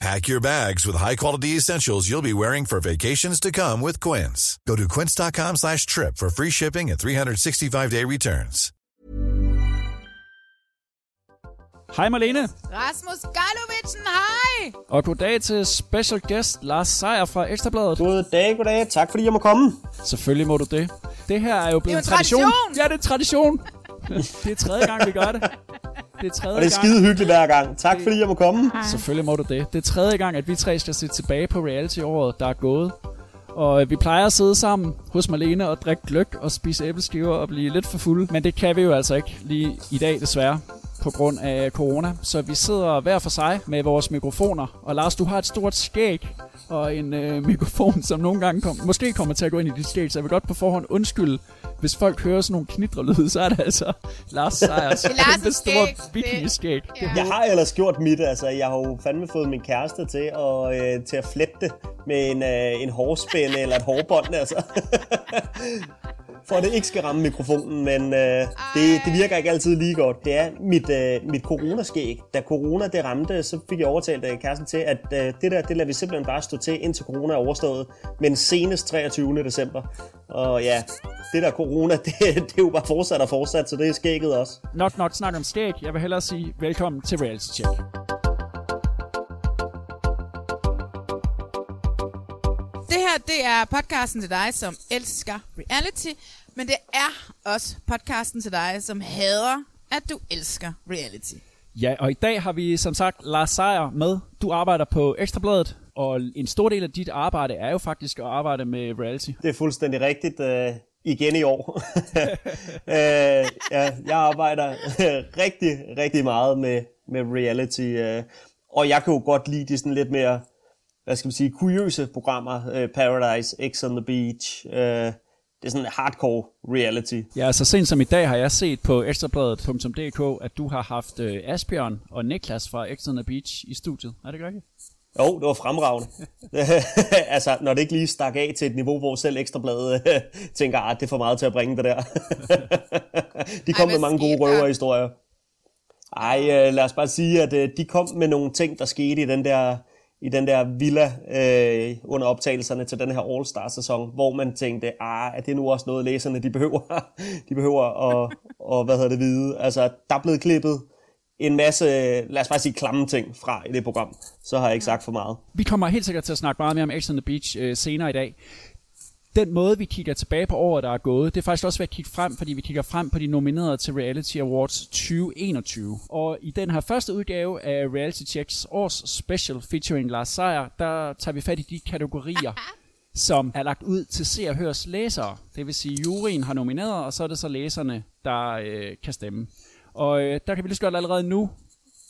Pack your bags with high-quality essentials you'll be wearing for vacations to come with Quince. Go to quince.com slash trip for free shipping and 365-day returns. Hej Marlene, Rasmus Galovitsen, hej! og goddag til special guest Lars Seier fra Ekstrabladet. Goddag, goddag. Tak fordi jeg må komme. Selvfølgelig må du det. Det her er jo blevet Det er jo en tradition. Ja, det er en tradition. det er tredje gang, vi gør det. Det er tredje Og det er skide hyggeligt hver gang. Tak fordi jeg må komme. Selvfølgelig må du det. Det er tredje gang, at vi tre skal se tilbage på reality-året, der er gået. Og øh, vi plejer at sidde sammen hos Marlene og drikke gløk og spise æbleskiver og blive lidt for fulde. Men det kan vi jo altså ikke lige i dag desværre på grund af corona. Så vi sidder hver for sig med vores mikrofoner. Og Lars, du har et stort skæg og en øh, mikrofon, som nogle gange kom, måske kommer til at gå ind i dit skæg. Så jeg vil godt på forhånd undskylde, hvis folk hører sådan nogle knitrelyde, så er det altså Lars Sejers er kæmpe store skæg. vikingeskæg. Ja. Jeg har ellers gjort mit. Altså, jeg har jo fandme fået min kæreste til at, øh, til at flette med en, øh, en hårspænde eller et hårbånd. Altså. For at det ikke skal ramme mikrofonen, men øh, det, det virker ikke altid lige godt. Det er mit, øh, mit coronaskæg. Da corona det ramte, så fik jeg overtalt øh, kæresten til, at øh, det der, det lader vi simpelthen bare stå til, indtil corona er overstået. Men senest 23. december. Og ja, det der corona, det, det er jo bare fortsat og fortsat, så det er skægget også. Nok nok snak om skæg. Jeg vil hellere sige velkommen til Reality Check. Det her, det er podcasten til dig, som elsker reality, men det er også podcasten til dig, som hader, at du elsker reality. Ja, og i dag har vi som sagt Lars Seier med. Du arbejder på Ekstrabladet, og en stor del af dit arbejde er jo faktisk at arbejde med reality. Det er fuldstændig rigtigt. Igen i år. øh, ja, jeg arbejder rigtig, rigtig meget med, med reality. Øh, og jeg kan jo godt lide de sådan lidt mere, hvad skal man sige, kuriøse programmer. Øh, Paradise, X on the Beach. Øh, det er sådan hardcore reality. Ja, så sent som i dag har jeg set på ekstrabladet.dk, at du har haft øh, Asbjørn og Niklas fra X on the Beach i studiet. Er det ikke rigtigt? Jo, det var fremragende. altså, når det ikke lige stak af til et niveau, hvor selv Ekstrabladet øh, tænker, at det er for meget til at bringe det der. de kom Ej, med mange gode røverhistorier. Ej, øh, lad os bare sige, at øh, de kom med nogle ting, der skete i den der, i den der villa øh, under optagelserne til den her All-Star-sæson, hvor man tænkte, ah, er det nu også noget, læserne de behøver, de behøver at, og, hvad hedder det, vide. Altså, der er blevet klippet en masse, lad os bare sige, klamme ting fra i det program. Så har jeg ikke sagt for meget. Vi kommer helt sikkert til at snakke meget mere om X on the Beach øh, senere i dag. Den måde, vi kigger tilbage på året, der er gået, det er faktisk også ved at kigge frem, fordi vi kigger frem på de nominerede til Reality Awards 2021. Og i den her første udgave af Reality Checks års special featuring Lars Seier, der tager vi fat i de kategorier, som er lagt ud til se og høres læsere. Det vil sige, juryen har nomineret, og så er det så læserne, der øh, kan stemme. Og øh, der kan vi lige så godt allerede nu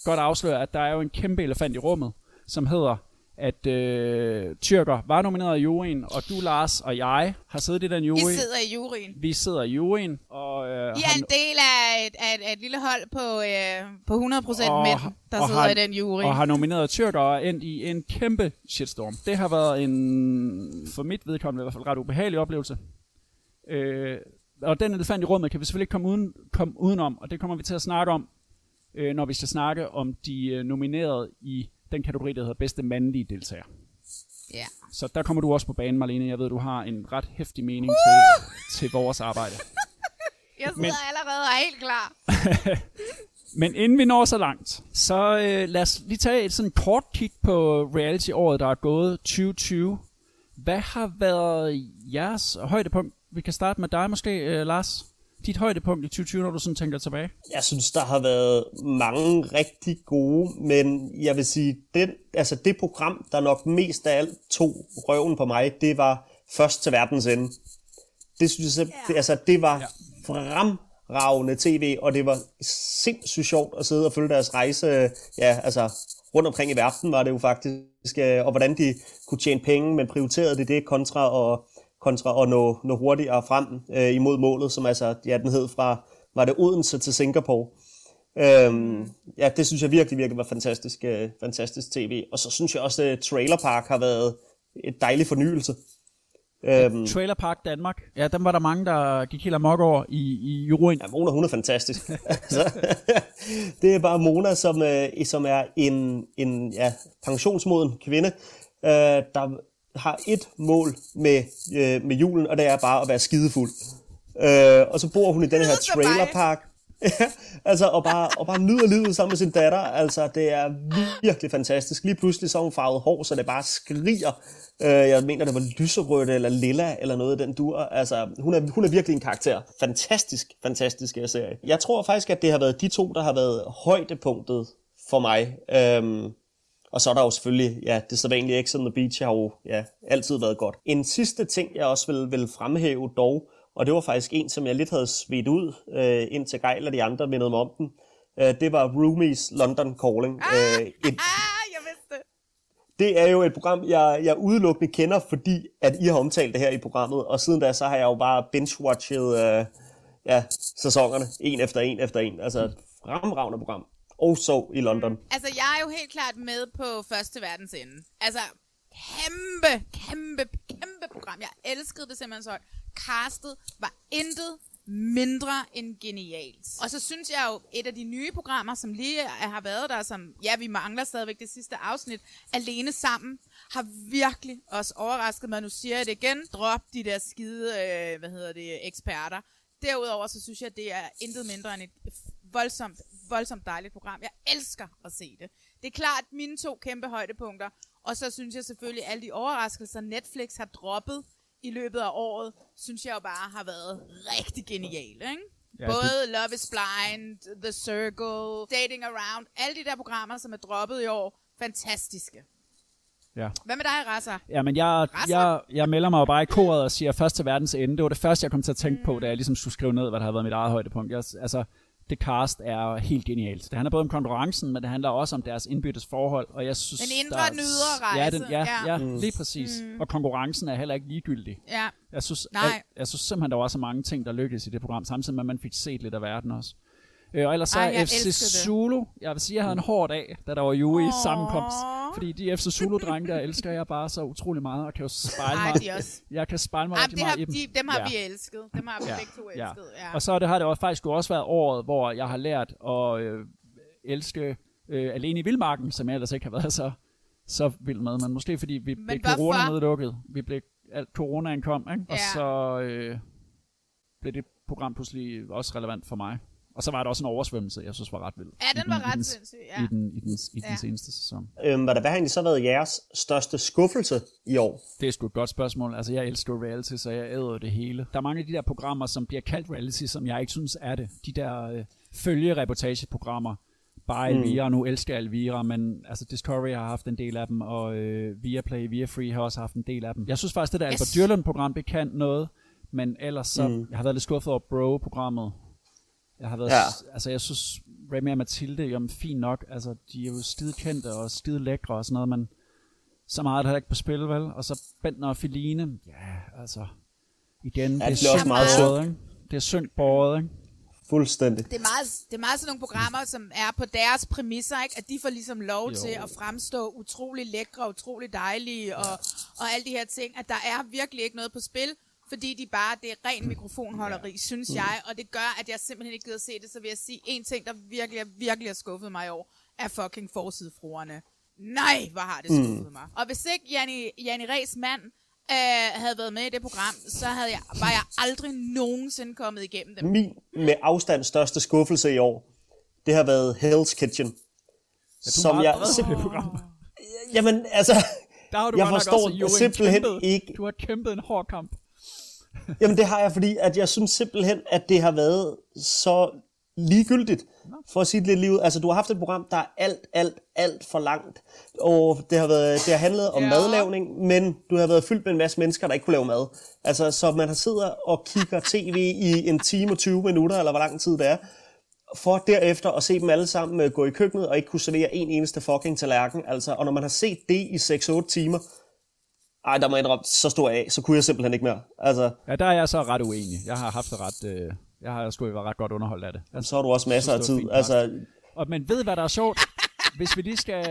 godt afsløre, at der er jo en kæmpe elefant i rummet, som hedder, at øh, Tyrker var nomineret i juryen, og du, Lars, og jeg har siddet i den jury. I sidder i juryen. Vi sidder i juryen, og, øh, I er har, en del af et, af et, af et lille hold på, øh, på 100% Og- mænd, der og sidder har- i den jury. og har nomineret Tyrker og endt i en kæmpe shitstorm. Det har været en, for mit vedkommende i hvert fald, ret ubehagelig oplevelse. Øh, og den elefant i rummet kan vi selvfølgelig ikke komme, uden, komme udenom, og det kommer vi til at snakke om, øh, når vi skal snakke om de øh, nominerede i den kategori, der hedder bedste mandlige deltager. Ja. Så der kommer du også på banen, Marlene. Jeg ved, du har en ret hæftig mening til, til vores arbejde. Jeg sidder Men... allerede og er helt klar. Men inden vi når så langt, så øh, lad os lige tage et sådan kort kig på reality-året, der er gået 2020. Hvad har været jeres højdepunkt? Vi kan starte med dig måske, øh, Lars. dit højdepunkt i 2020, når du sådan tænker tilbage? Jeg synes, der har været mange rigtig gode, men jeg vil sige, den, altså det program, der nok mest af alt tog røven på mig, det var Først til verdens ende. Det synes jeg, det, altså, det var fremragende tv, og det var sindssygt sjovt at sidde og følge deres rejse, ja, altså rundt omkring i verden var det jo faktisk, øh, og hvordan de kunne tjene penge, men prioriterede det det kontra og kontra at nå, nå hurtigere frem øh, imod målet, som altså, ja, den hed fra, var det Odense til Singapore. Øhm, ja, det synes jeg virkelig, virkelig var fantastisk, øh, fantastisk tv. Og så synes jeg også, at Trailer Park har været et dejlig fornyelse. Øhm, Trailer Park Danmark. Ja, dem var der mange, der gik helt amok over i, i juryen. Ja, Mona, hun er fantastisk. altså, det er bare Mona, som, øh, som er en, en ja, pensionsmoden kvinde, øh, der har et mål med, øh, med julen, og det er bare at være skidefuld. Øh, og så bor hun i den her trailerpark. altså, og bare, og bare nyder livet sammen med sin datter. Altså, det er virkelig fantastisk. Lige pludselig så har hun farvet hår, så det bare skriger. Øh, jeg mener, det var lyserødt eller lilla eller noget af den dur. Altså, hun er, hun er virkelig en karakter. Fantastisk, fantastisk serie. Jeg tror faktisk, at det har været de to, der har været højdepunktet for mig. Øhm, og så er der jo selvfølgelig, ja, det sædvanlige X on the Beach har jo ja, altid været godt. En sidste ting, jeg også vil, vil fremhæve dog, og det var faktisk en, som jeg lidt havde svedt ud, øh, indtil Geil og de andre mindede mig om den. Øh, det var Roomies London Calling. Ah, øh, et, ah, jeg vidste det. Det er jo et program, jeg, jeg udelukkende kender, fordi at I har omtalt det her i programmet, og siden da, så har jeg jo bare binge-watchet øh, ja, sæsonerne, en efter en efter en. Altså et fremragende program og sov i London. Altså, jeg er jo helt klart med på Første Verdens Ende. Altså, kæmpe, kæmpe, kæmpe program. Jeg elskede det simpelthen så Castet var intet mindre end genialt. Og så synes jeg jo, et af de nye programmer, som lige har været der, som, ja, vi mangler stadigvæk det sidste afsnit, Alene Sammen, har virkelig også overrasket mig. Nu siger jeg det igen. Drop de der skide, øh, hvad hedder det, eksperter. Derudover så synes jeg, det er intet mindre end et voldsomt, voldsomt dejligt program. Jeg elsker at se det. Det er klart mine to kæmpe højdepunkter. Og så synes jeg selvfølgelig, at alle de overraskelser, Netflix har droppet i løbet af året, synes jeg jo bare har været rigtig geniale, ikke? Ja, Både det... Love is Blind, The Circle, Dating Around, alle de der programmer, som er droppet i år, fantastiske. Ja. Hvad med dig, Rasser? Ja, men jeg, jeg, jeg melder mig jo bare i koret og siger først til verdens ende. Det var det første, jeg kom til at tænke mm. på, da jeg ligesom skulle skrive ned, hvad der har været mit eget højdepunkt. Jeg, altså, det cast er helt genialt. Det handler både om konkurrencen, men det handler også om deres indbyttes forhold. Og jeg synes, den indre der, nyder rejse. Ja, den, ja, ja. ja mm. lige præcis. Mm. Og konkurrencen er heller ikke ligegyldig. Ja. Jeg synes, Nej. Jeg, jeg synes simpelthen, der var så mange ting, der lykkedes i det program, samtidig med, at man fik set lidt af verden også. Øh, og ellers så er FC Zulu, jeg vil sige, jeg havde en hård dag, da der var jo i sammenkomst. Fordi de FC Zulu-drenge, der elsker jeg bare så utrolig meget, og kan jo spejle mig. de også. Jeg kan spejle mig rigtig meget har, i dem. De, dem har ja. vi elsket. Dem har vi ja. begge to elsket. Ja. Ja. Og så det har det også faktisk også været året, hvor jeg har lært at øh, elske øh, Alene i Vildmarken, som jeg ellers ikke har været så, så vild med. Men måske fordi vi blev corona-nedlukket. Vi blev, alt coronaen kom, ikke? og ja. så øh, blev det program pludselig også relevant for mig. Og så var der også en oversvømmelse, jeg synes var ret vild. Ja, den var ret sindssyg, ja. I den, i den, i den ja. seneste sæson. Øhm, hvad, hvad har egentlig så været jeres største skuffelse i år? Det er sgu et godt spørgsmål. Altså, jeg elsker reality, så jeg æder det hele. Der er mange af de der programmer, som bliver kaldt reality, som jeg ikke synes er det. De der øh, følgereportageprogrammer. Bare mm. Elvira, mm. nu elsker jeg Elvira, men altså Discovery har haft en del af dem, og øh, Viaplay, Viafree har også haft en del af dem. Jeg synes faktisk, det der yes. Albert Dyrlund-program, det kan noget, men ellers så, mm. jeg har været lidt skuffet over Bro-programmet. Jeg har været, ja. altså jeg synes, Remy og Mathilde, jamen fint nok, altså de er jo skide kendte og skide lækre og sådan noget, men så meget er der ikke på spil, vel? Og så Bentner og Feline, ja, altså, igen, ja, det, det er også meget sødt, ikke? Det er syngt båret, ikke? Fuldstændig. Det er, meget, det er meget sådan nogle programmer, som er på deres præmisser, ikke? at de får ligesom lov jo. til at fremstå utrolig lækre, utrolig dejlige og, og alle de her ting, at der er virkelig ikke noget på spil fordi de bare, det er ren mikrofonholderi, synes mm. jeg, og det gør, at jeg simpelthen ikke gider se det, så vil jeg sige, en ting, der virkelig, virkelig har skuffet mig i år, er fucking forsidefruerne. Nej, hvor har det skuffet mm. mig. Og hvis ikke Janni, Janni Ræs mand øh, havde været med i det program, så havde jeg, var jeg aldrig nogensinde kommet igennem dem. Min med afstand største skuffelse i år, det har været Hell's Kitchen. Ja, som jeg simpelthen program. Jamen, altså, der har du jeg forstår også, simpelthen kæmpet, ikke... Du har kæmpet en hård kamp. Jamen det har jeg, fordi at jeg synes simpelthen, at det har været så ligegyldigt, for at sige det lidt lige ud. Altså, du har haft et program, der er alt, alt, alt for langt, og det har, været, det har handlet om Ja. ja. madlavning, men du har været fyldt med en masse mennesker, der ikke kunne lave mad. Altså, så man har siddet og kigger tv i en time og 20 minutter, eller hvor lang tid det er, for derefter at se dem alle sammen øh, gå i køkkenet og ikke kunne servere en eneste fucking tallerken. Altså, og når man har set det i 6-8 timer, ej, der må jeg indrømme, så stor af, så kunne jeg simpelthen ikke mere. Altså, Ja, der er jeg så ret uenig. Jeg har haft det ret... Øh, jeg har sgu været ret godt underholdt af det. Jeg så har du også masser af tid. fint Altså, Og, men ved hvad der er sjovt? Hvis vi lige skal...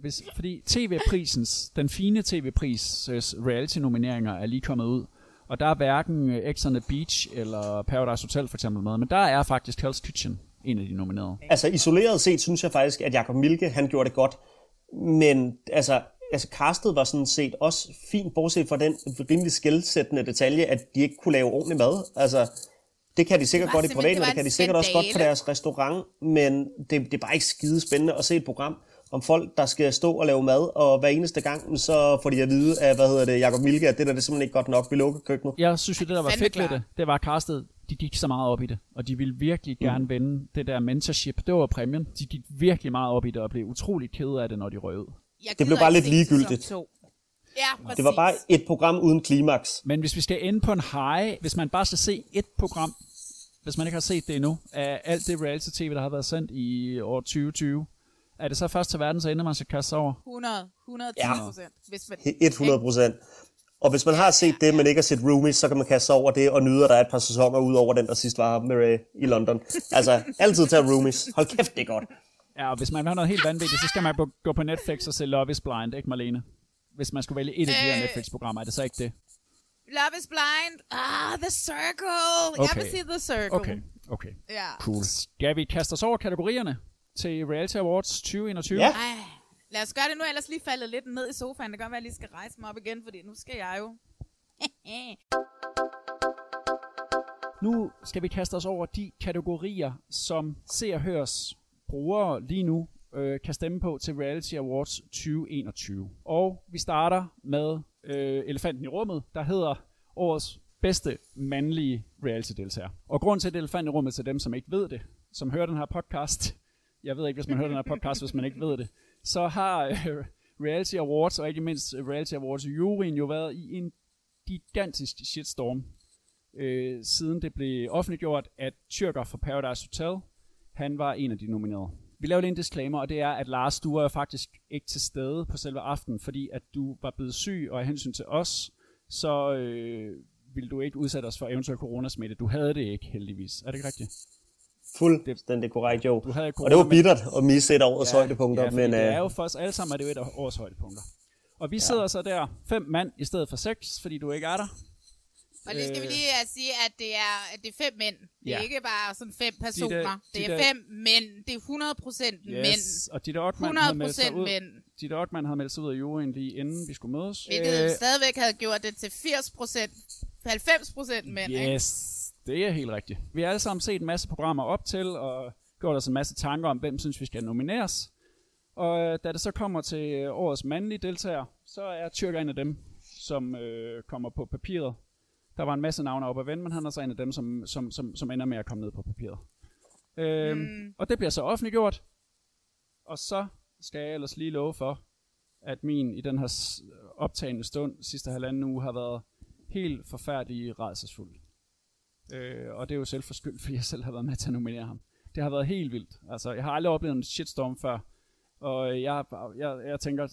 Hvis, fordi TV-prisens, den fine TV-pris reality-nomineringer er lige kommet ud. Og der er hverken øh, X on the Beach eller Paradise Hotel for eksempel med, men der er faktisk Hell's Kitchen en af de nominerede. altså isoleret set, synes jeg faktisk, at Jakob Milke, han gjorde det godt. Men altså, altså castet var sådan set også fint, bortset fra den rimelig skældsættende detalje, at de ikke kunne lave ordentlig mad. Altså, det kan de sikkert godt i privaten, det det kan de sikkert også godt på deres restaurant, men det, det er bare ikke skide spændende at se et program om folk, der skal stå og lave mad, og hver eneste gang, så får de at vide af, hvad hedder det, Jakob Milke, at det der det er simpelthen ikke godt nok, vi lukker køkkenet. Jeg synes jo, det der var fedt ved det, det var castet, de gik så meget op i det, og de ville virkelig gerne vinde det der mentorship. Det var præmien. De gik virkelig meget op i det, og blev utrolig kede af det, når de røg ud. Jeg blev gider bare lidt ligegyldigt. to. Ja, præcis. Det var bare et program uden klimaks. Men hvis vi skal ende på en high, hvis man bare skal se et program, hvis man ikke har set det endnu, af alt det reality-tv, der har været sendt i år 2020, er det så først til verdens ende, man skal kaste sig over? 100, 110 Ja. procent. Hvis man, 100 procent. Og hvis man har set det, men ikke har set Roomies, så kan man kaste sig over det og nyde, at der er et par sæsoner ud over den, der sidst var med Ray i London. Altså, altid tage Roomies. Hold kæft, det er godt. Ja, og hvis man vil have noget helt vanvittigt, så skal man gå på Netflix og se Love is Blind, ikke Marlene? Hvis man skulle vælge et af de her Øh. Netflix-programmer, er det så ikke det? Love is blind. Ah, The Circle. Jeg Okay. vil sige The Circle. Okay, okay. Ja. Cool. Skal vi kaste os over kategorierne til Reality Awards 2021? Ja. Ej, lad os gøre det nu, ellers lige faldet lidt ned i sofaen. Det kan godt være, at jeg lige skal rejse mig op igen, fordi nu skal jeg jo. Nu skal vi kaste os over de kategorier, som Se og Hørs brugere lige nu øh, kan stemme på til Reality Awards 2021. Og vi starter med øh, elefanten i rummet, der hedder årets bedste mandlige reality-deltager. Og grund til, at elefanten i rummet til dem, som ikke ved det, som hører den her podcast, jeg ved ikke, hvis man hører den her podcast, hvis man ikke ved det, så har øh, Reality Awards, og ikke mindst Reality Awards juryen jo været i en gigantisk shitstorm øh, siden det blev offentliggjort, at Tyrker fra Paradise Hotel, han var en af de nominerede. Vi laver lige en disclaimer, og det er, at Lars, du var faktisk ikke til stede på selve aftenen, fordi at du var blevet syg, og af hensyn til os, så øh, ville du ikke udsætte os for eventuel coronasmitte. Du havde det ikke, heldigvis. Er det ikke rigtigt? Fuldstændig korrekt, jo. Du havde Og corona, det var bittert at misse et af årets højdepunkter, ja, men det er øh, jo for os alle sammen, er det jo et af årets højdepunkter. Og vi ja. sidder så der, fem mand i stedet for seks, fordi du ikke er der. Og lige skal vi lige uh, sige, at det er, at det er fem mænd. Det er Ja. ikke bare sådan fem personer. der- det de er der- fem mænd. Det er 100 procent mænd. Og Ditte havde 100 meldt sig ud. mænd. Ditte Ockmann havde meldt sig ud af juryen lige inden vi skulle mødes. Hvilket øh, stadigvæk havde gjort det til 80 procent, 90 procent mænd. ikke? Yes, det er helt rigtigt. Vi har alle sammen set en masse programmer op til, og gjort os en masse tanker om, hvem synes vi skal nomineres. Og øh, da det så kommer til øh, årets mandlige deltager, så er Tyrker en af dem, som øh, kommer på papiret. Der var en masse navne op at vende, men han er så en af dem, som, som, som, som ender med at komme ned på papiret. Øhm, mm. Og det bliver så offentliggjort. Og så skal jeg ellers lige love for, at min i den her optagende stund sidste halvanden uge har været helt forfærdelig rædselsfuld. Øh, og det er jo selv for skyld, fordi jeg selv har været med til at nominere ham. Det har været helt vildt. Altså, jeg har aldrig oplevet en shitstorm før. Og jeg, jeg, jeg tænker,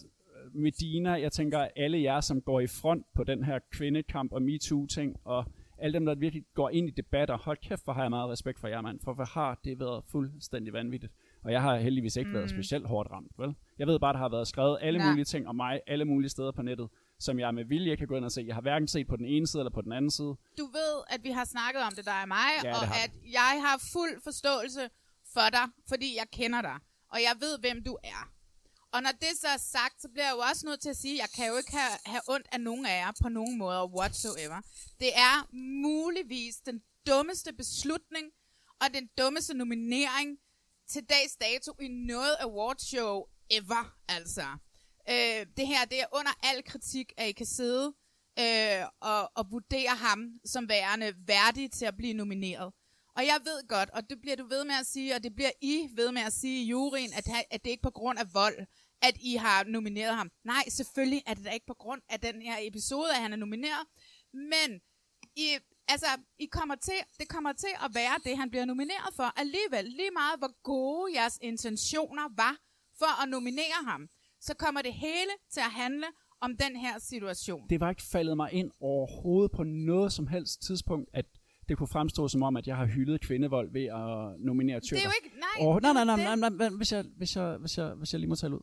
Medina, jeg tænker alle jer, som går i front på den her kvindekamp og MeToo-ting, og alle dem, der virkelig går ind i debatter, hold kæft, hvor har jeg meget respekt for jer, mand, for hvad har det været fuldstændig vanvittigt. Og jeg har heldigvis ikke mm. været specielt hårdt ramt, vel? Jeg ved bare, der har været skrevet alle Nej. mulige ting om mig, alle mulige steder på nettet, som jeg med vilje kan gå ind og se. Jeg har hverken set på den ene side eller på den anden side. Du ved, at vi har snakket om det, der er mig, Ja, og at jeg har fuld forståelse for dig, fordi jeg kender dig, og jeg ved, hvem du er. Og når det så er sagt, så bliver jeg jo også nødt til at sige, at jeg kan jo ikke have, have ondt af nogen af jer på nogen måder whatsoever. Det er muligvis den dummeste beslutning og den dummeste nominering til dags dato i noget awardshow ever, altså. Øh, det her, det er under al kritik, at I kan sidde øh, og, og vurdere ham som værende værdig til at blive nomineret. Og jeg ved godt, og det bliver du ved med at sige, og det bliver I ved med at sige i juryen, at, at det ikke er på grund af vold, at I har nomineret ham. Nej, selvfølgelig er det da ikke på grund af den her episode, at han er nomineret. Men I, altså, I kommer til, det kommer til at være det, han bliver nomineret for. Alligevel, lige meget hvor gode jeres intentioner var for at nominere ham, så kommer det hele til at handle om den her situation. Det var ikke faldet mig ind overhovedet på noget som helst tidspunkt, at det kunne fremstå som om, at jeg har hyldet kvindevold ved at nominere tyrker. Det er jo ikke... Nej, oh, nej, nej, nej, nej, nej, nej, hvis jeg, hvis jeg, hvis jeg, hvis jeg lige må tale ud.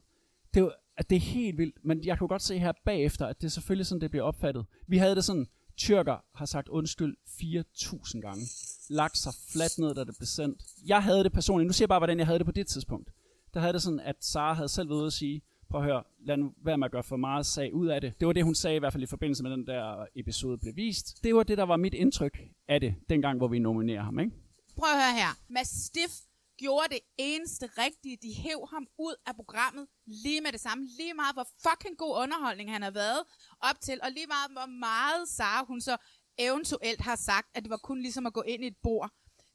Det er, jo, at det er helt vildt, men jeg kunne godt se her bagefter, at det er selvfølgelig sådan, det bliver opfattet. Vi havde det sådan, tyrker har sagt undskyld 4.000 gange. Lagt sig fladt ned, da det blev sendt. Jeg havde det personligt, nu siger jeg bare, hvordan jeg havde det på det tidspunkt. Der havde det sådan, at Sara havde selv været ude at sige, prøv at høre, lad nu være med at gøre for meget sag ud af det. Det var det, hun sagde i hvert fald i forbindelse med den der episode blev vist. Det var det, der var mit indtryk af det, dengang, hvor vi nominerer ham, ikke? Prøv at høre her. Mastiff gjorde det eneste rigtige. De hæv ham ud af programmet lige med det samme. Lige meget, hvor fucking god underholdning han har været op til, og lige meget, hvor meget Sara hun så eventuelt har sagt, at det var kun ligesom at gå ind i et bord.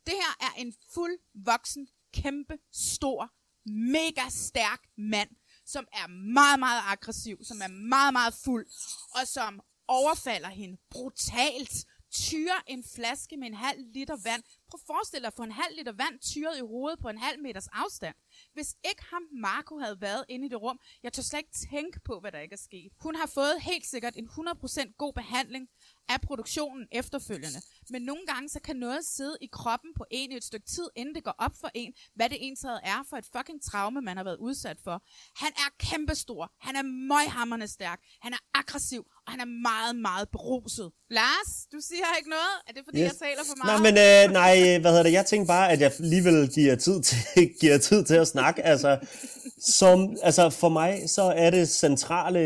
Det her er en fuld voksen, kæmpe, stor, mega stærk mand, som er meget, meget aggressiv, som er meget, meget fuld, og som overfalder hende brutalt, tyrer en flaske med en halv liter vand. Prøv at forestille dig at få en halv liter vand tyret i hovedet på en halv meters afstand. Hvis ikke ham Marco havde været inde i det rum, jeg tør slet ikke tænke på, hvad der ikke er sket. Hun har fået helt sikkert en 100% god behandling af produktionen efterfølgende. Men nogle gange, så kan noget sidde i kroppen på en i et stykke tid, inden det går op for en, hvad det ensad er for et fucking traume, man har været udsat for. Han er kæmpestor, han er møghammerende stærk, han er aggressiv, og han er meget, meget beruset. Lars, du siger ikke noget? Er det fordi, yes. jeg taler for meget? Nej, men øh, nej, hvad hedder det? Jeg tænkte bare, at jeg alligevel giver tid til, giver tid til at snakke. Altså, som, altså, for mig, så er det centrale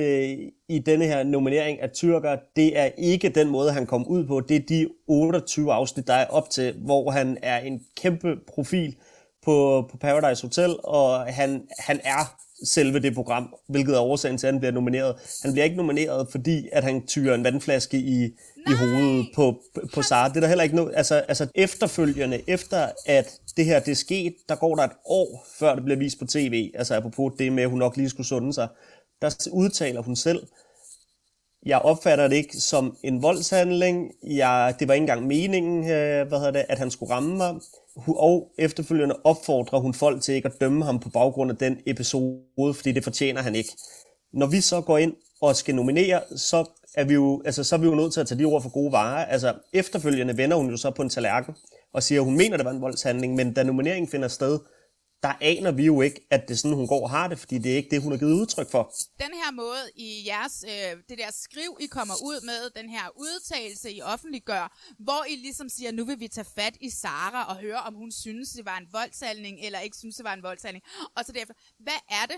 i denne her nominering af tyrker, det er ikke den måde, han kom ud på. Det er de 28 afsnit, der er op til, hvor han er en kæmpe profil på, på Paradise Hotel, og han, han er selve det program, hvilket er årsagen til, at han bliver nomineret. Han bliver ikke nomineret, fordi at han tyrer en vandflaske i, i hovedet på, på Sara. Det er der heller ikke noget. Altså, altså efterfølgende, efter at det her det er sket, der går der et år, før det bliver vist på tv. Altså apropos det med, at hun nok lige skulle sunde sig. Der udtaler hun selv, jeg opfatter det ikke som en voldshandling. Jeg, det var ikke engang meningen, øh, hvad hedder det, at han skulle ramme mig. Og efterfølgende opfordrer hun folk til ikke at dømme ham på baggrund af den episode, fordi det fortjener han ikke. Når vi så går ind og skal nominere, så er vi jo, altså, så er vi jo nødt til at tage de ord for gode varer. Altså, efterfølgende vender hun jo så på en tallerken og siger, at hun mener, at det var en voldshandling, men da nomineringen finder sted, der aner vi jo ikke, at det er sådan, hun går og har det, fordi det er ikke det, hun har givet udtryk for. den her måde i jeres, øh, det der skriv, I kommer ud med, den her udtalelse, I offentliggør, hvor I ligesom siger, nu vil vi tage fat i Sara og høre, om hun synes, det var en voldsalning, eller ikke synes, det var en voldsalning. Og så derfor, hvad er det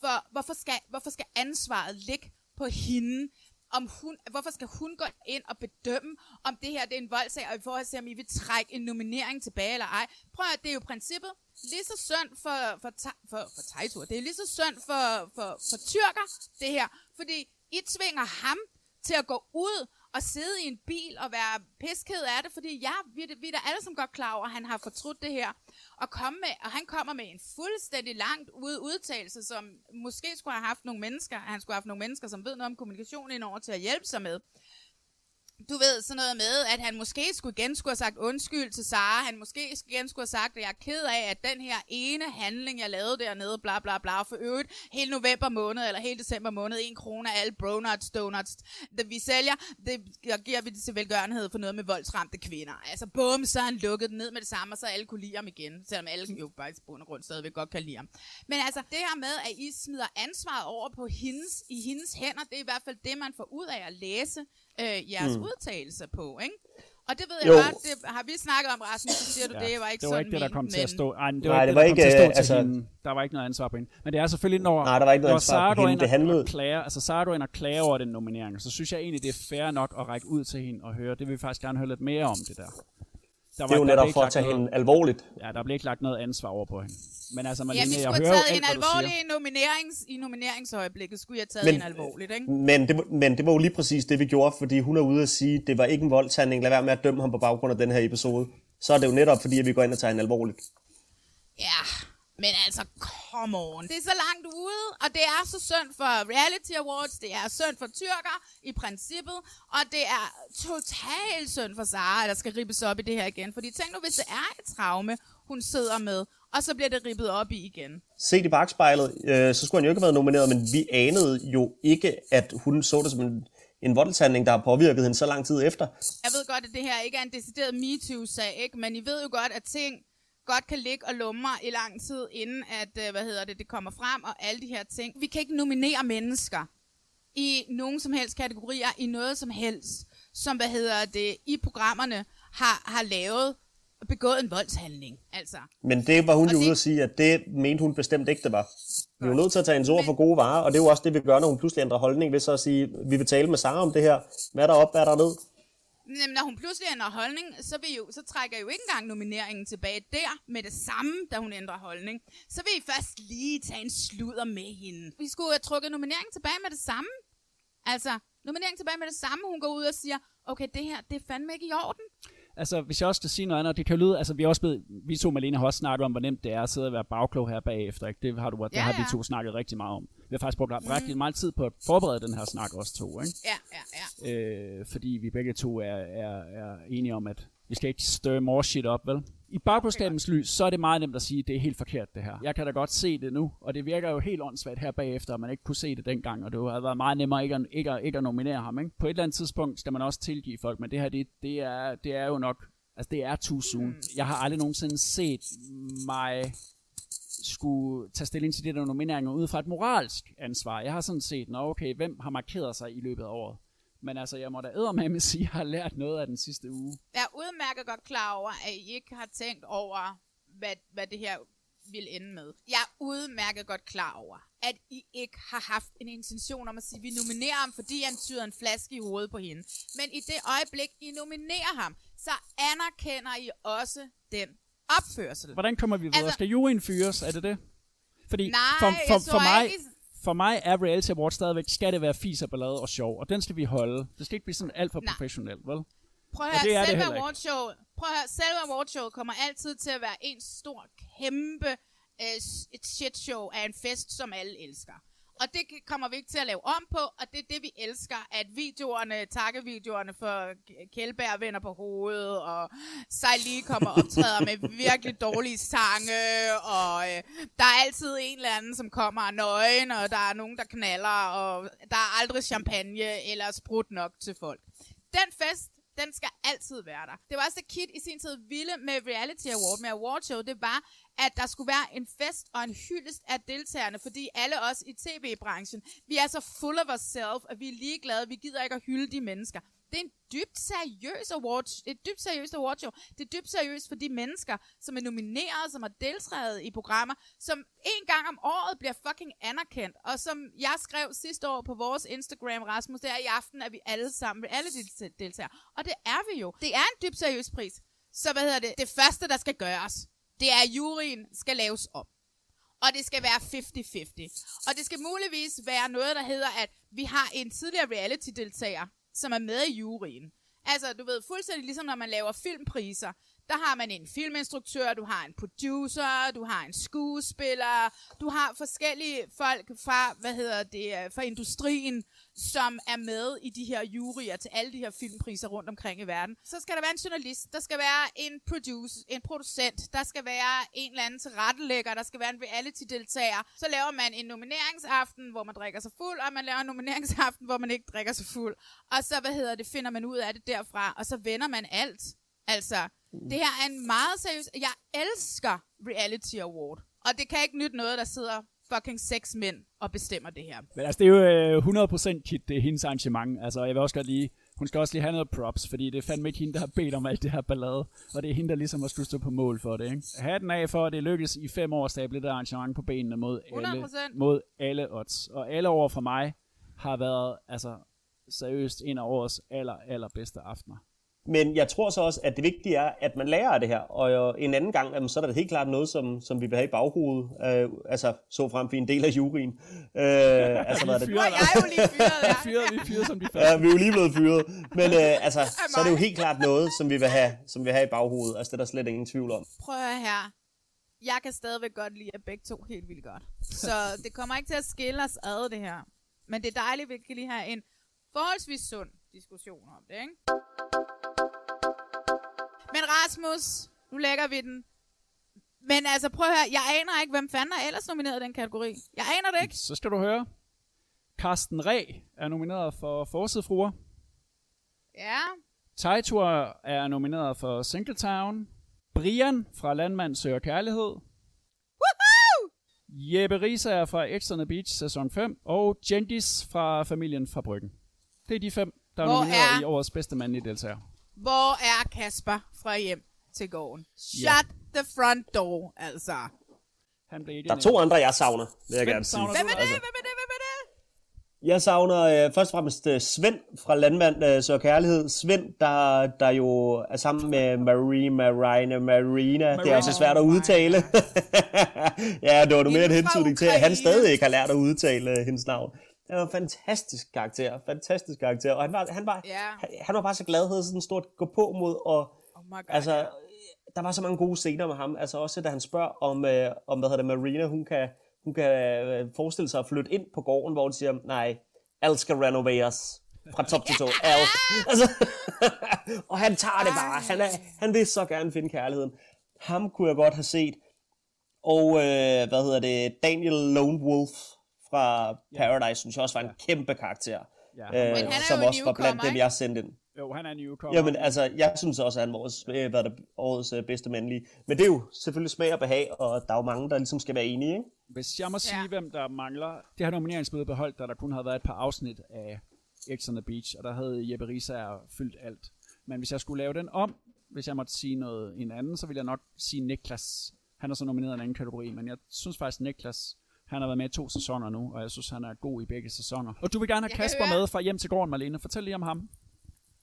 for, hvorfor skal, hvorfor skal ansvaret ligge på hende? Om hun, hvorfor skal hun gå ind og bedømme, om det her det er en voldsag, og i forhold til, om I vil trække en nominering tilbage eller ej? Prøv at det er jo princippet lige så synd for, for, for, for, for Tejtur. Det er lige så synd for, for, for tyrker, det her. Fordi I tvinger ham til at gå ud at sidde i en bil og være pisked af det, fordi ja, vi, er- vi er da alle som godt klar over, at han har fortrudt det her. Og, komme med, og han kommer med en fuldstændig langt ude udtalelse, som måske skulle have haft nogle mennesker, han skulle have haft nogle mennesker, som ved noget om kommunikation indover til at hjælpe sig med du ved, sådan noget med, at han måske skulle igen skulle have sagt undskyld til Sara. Han måske igen skulle have sagt, at jeg er ked af, at den her ene handling, jeg lavede dernede, bla bla bla, for øvrigt hele november måned, eller hele december måned, en krone af alle bronuts, donuts, det vi sælger, det giver vi til velgørenhed for noget med voldsramte kvinder. Altså bum, så han lukket den ned med det samme, og så alle kunne lide ham igen, selvom alle jo bare i bund og grund stadigvæk godt kan lide ham. Men altså, det her med, at I smider ansvaret over på hendes, i hendes hænder, det er i hvert fald det, man får ud af at læse øh, jeres mm. udtalelse på, ikke? Og det ved jeg Jo. godt, det har vi snakket om, Rasmus, så siger du, ja, det var ikke det var sådan ikke det, der kom til at stå. Ej, det var Nej, ikke det var ikke, til at stå øh, til altså- hende. Der var ikke noget ansvar på hende. Men det er selvfølgelig, når, Nej, der var ikke noget når Sara går ind og, handlede- og klager, altså Sara går ind og klager over den nominering, så synes jeg egentlig, det er fair nok at række ud til hende og høre. Det vil vi faktisk gerne høre lidt mere om, det der. Der Det er jo netop for at tage hende alvorligt. Ja, der blev ikke lagt noget ansvar over på hende. Men altså, Ja, Malene, vi jeg skulle hører have taget alt, en alvorlig nominerings, i nomineringsøjeblikket, skulle jeg have taget Men- en alvorligt, ikke? Men det, var- men det var jo lige præcis det, vi gjorde, fordi hun er ude at sige, at det var ikke en voldshandling. Lad være med at dømme ham på baggrund af den her episode. Så er det jo netop, fordi at vi går ind og tager en alvorligt. Ja, men altså, come on. Det er så langt ude, og det er så synd for Reality Awards, det er synd for tyrker i princippet, og det er totalt synd for Sara, at der skal ribbes op i det her igen. Fordi tænk nu, hvis det er et traume, hun sidder med, og så bliver det ribbet op i igen. Set i bagspejlet, øh, så skulle han jo ikke have været nomineret, men vi anede jo ikke, at hun så det som en, en voldshandling, der har påvirket hende så lang tid efter. Jeg ved godt, at det her ikke er en decideret MeToo-sag, ikke? men I ved jo godt, at ting godt kan ligge og lumre i lang tid, inden at, øh, hvad hedder det, det kommer frem, og alle de her ting. Vi kan ikke nominere mennesker i nogen som helst kategorier, i noget som helst, som, hvad hedder det, i programmerne har, har lavet, begået en voldshandling. Altså, Men det var hun Og jo ude at sige, at det mente hun bestemt ikke, det var. Vi er nødt til at tage hendes ord for gode varer, og det er jo også det, vi gør, når hun pludselig ændrer holdning, ved så at sige, vi vil tale med Sara om det her. Hvad er der op, hvad er der ned? Jamen, når hun pludselig ændrer holdning, så, vil jo, så trækker jeg jo ikke engang nomineringen tilbage der med det samme, da hun ændrer holdning. Så vil I først lige tage en sludder med hende. Vi skulle have trukket nomineringen tilbage med det samme. Altså, nomineringen tilbage med det samme. Hun går ud og siger, okay, det her, det er fandme ikke i orden. Altså, hvis jeg også skal sige noget andet, det kan jo lyde, altså vi er også blevet, vi to Malene har også snakket om, hvor nemt det er at sidde og være bagklog her bagefter, ikke? Det har, du, det Ja, har vi ja. to snakket rigtig meget om. Vi har faktisk brugt mm. rigtig meget tid på at forberede den her snak også to, ikke? Ja, ja, ja. øh, fordi vi begge to er, er, er enige om, at vi skal ikke stir more shit op, vel? I bagklodskabens lys, så er det meget nemt at sige, at det er helt forkert det her. Jeg kan da godt se det nu, og det virker jo helt åndssvagt her bagefter, at man ikke kunne se det dengang, og det havde været meget nemmere ikke at, ikke at, ikke at nominere ham, ikke? På et eller andet tidspunkt skal man også tilgive folk, men det her, det, det, er, det er jo nok, altså det er too soon. Jeg har aldrig nogensinde set mig skulle tage stilling til det der nomineringer ud fra et moralsk ansvar. Jeg har sådan set, nå okay, hvem har markeret sig i løbet af året? Men altså, jeg må da eddermame sige, at jeg har lært noget af den sidste uge. Jeg er udmærket godt klar over, at I ikke har tænkt over, hvad, hvad det her vil ende med. Jeg er udmærket godt klar over, at I ikke har haft en intention om at sige, at vi nominerer ham, fordi han tyder en flaske i hovedet på hende. Men i det øjeblik, I nominerer ham, så anerkender I også den opførsel. Hvordan kommer vi videre? Altså- skal juryen fyres? Er det det? Fordi Nej, for, for, for, mig, ikke- for mig er Reality Awards stadigvæk, skal det være fis og ballade og sjov, og den skal vi holde. Det skal ikke blive sådan alt for Nej. professionelt, vel? Prøv at Og det er høre, det selve ikke. awardshow, prøv at høre, selve awardshow kommer altid til at være en stor, kæmpe øh, et shit show af en fest, som alle elsker. Og det kommer vi ikke til at lave om på, og det er det, vi elsker, at videoerne, takkevideoerne for Kjellberg vender på hovedet, og Sejli kommer og optræder med virkelig dårlige sange, og øh, der er altid en eller anden, som kommer og nøgen, og der er nogen, der knaller, og der er aldrig champagne eller sprut nok til folk. Den fest, den skal altid være der. Det var også det Kit i sin tid ville med Reality Award, med Award Show, det var, at der skulle være en fest og en hyldest af deltagerne, fordi alle os i tv-branchen, vi er så full of ourselves, at vi er ligeglade, vi gider ikke at hylde de mennesker. Det er en dybt seriøs award, et dybt seriøst awardshow. Det er dybt seriøst for de mennesker, som er nomineret, som har deltaget i programmer, som en gang om året bliver fucking anerkendt. Og som jeg skrev sidste år på vores Instagram, Rasmus, det er i aften, at vi alle sammen, alle de deltager. Og det er vi jo. Det er en dybt seriøs pris. Så hvad hedder det? Det første, der skal gøres, det er, at juryen skal laves om. Og det skal være 50-50. Og det skal muligvis være noget, der hedder, at vi har en tidligere reality-deltager, som er med i juryen. Altså, du ved, fuldstændig ligesom når man laver filmpriser, der har man en filminstruktør, du har en producer, du har en skuespiller, du har forskellige folk fra, hvad hedder det, øh, fra industrien, som er med i de her juryer til alle de her filmpriser rundt omkring i verden. Så skal der være en journalist, der skal være en producer, en producent, der skal være en eller anden tilrettelægger, der skal være en reality-deltager. Så laver man en nomineringsaften, hvor man drikker sig fuld, og man laver en nomineringsaften, hvor man ikke drikker sig fuld. Og så, hvad hedder det, finder man ud af det derfra, og så vender man alt. Altså, det her er en meget seriøs... Jeg elsker Reality Award. Og det kan ikke nytte noget, der sidder fucking seks mænd og bestemmer det her. Men altså, det er jo øh, 100% Kit, det er hendes arrangement. Altså, jeg vil også godt lige, hun skal også lige have noget props, fordi det er fandme ikke hende, der har bedt om alt det her ballade. Og det er hende, der ligesom har skulle stå på mål for det, ikke? Hatten af for, at det lykkes i fem år at stable det arrangement på benene mod alle, 100%. mod alle odds. Og alle år for mig har været, altså, seriøst en af årets aller, aller bedste aftener. Men jeg tror så også, at det vigtige er, at man lærer af det her. Og en anden gang, jamen, så er der helt klart noget, som, som vi vil have i baghovedet. Øh, altså, så frem for en del af juryen. Øh, altså, hvad er det? Nå, jeg er jo lige fyret, Vi ja. fyrer, vi fyrer som de Ja, første. vi er jo lige blevet fyret. Men øh, altså, så er det jo helt klart noget, som vi vil have, som vi vil have i baghovedet. Altså, det er der slet ingen tvivl om. Prøv at her. Jeg kan stadigvæk godt lide at begge to helt vildt godt. Så det kommer ikke til at skille os ad, det her. Men det er dejligt, at vi kan lige have en forholdsvis sund diskussion om det, ikke? Rasmus, nu lægger vi den. Men altså, prøv at høre, jeg aner ikke, hvem fanden er ellers nomineret i den kategori. Jeg aner det ikke. Så skal du høre. Carsten Ræ er nomineret for Forsidefruer. Ja, Tejtur er nomineret for Singletown. Brian fra Landmand søger kærlighed. Woohoo! Jeppe Risa er fra X on the Beach sæson 5. Og Gendis fra Familien fra Bryggen. Det er de fem, der er Hvor nomineret er- i årets bedste mandlige deltager. Hvor er Kasper fra hjem til gården? Shut Ja. the front door, altså. Han blev ikke Der er to andre, jeg savner, vil jeg Hvem gerne sige. savner Hvem er det? Altså- Hvem er det? Hvem er det? Jeg savner øh, først og fremmest øh, Svend fra Landmand øh, Søger Kærlighed. Svend, der, der jo er sammen med Marie, Marina, Marina. Det er også svært at udtale. ja, det var nu mere en hentydning til, at han stadig ikke har lært at udtale øh, hendes navn. Det var en fantastisk karakter. Fantastisk karakter. Og han var, han var, Ja. han, han var bare så glad, havde sådan stort gå på mod. Og, Oh god. altså, der var så mange gode scener med ham. Altså også, da han spørger om, øh, om hvad hedder det, Marina, hun kan, hun kan øh, forestille sig at flytte ind på gården, hvor de siger, nej, alt skal renoveres. Fra top til to. Alt. Altså, og han tager det bare. Han, er, han vil så gerne finde kærligheden. Ham kunne jeg godt have set. Og øh, hvad hedder det? Daniel Lone Wolf fra Paradise, synes jeg også var en kæmpe karakter. Ja, øh, Men han er som jo en også var blandt dem, jeg sendte ind. Jo, han er newcomer. Jamen altså, jeg synes også, at han var årets, øh, hvad er det, årets øh, bedste mandlige. Men det er jo selvfølgelig smag og behag, og der er jo mange, der ligesom skal være enige, ikke? Hvis jeg må sige, Ja. hvem der mangler... Det har nomineringsbøde beholdt, da der kun havde været et par afsnit af X on the Beach, og der havde Jeppe Risa fyldt alt. Men hvis jeg skulle lave den om, hvis jeg måtte sige noget en anden, så ville jeg nok sige Niklas. Han er så nomineret i en anden kategori, men jeg synes faktisk Niklas, han har været med i to sæsoner nu, og jeg synes, han er god i begge sæsoner. Og du vil gerne have Jeg Kasper med fra Hjem til Gården, Marlene. Fortæl lige om ham.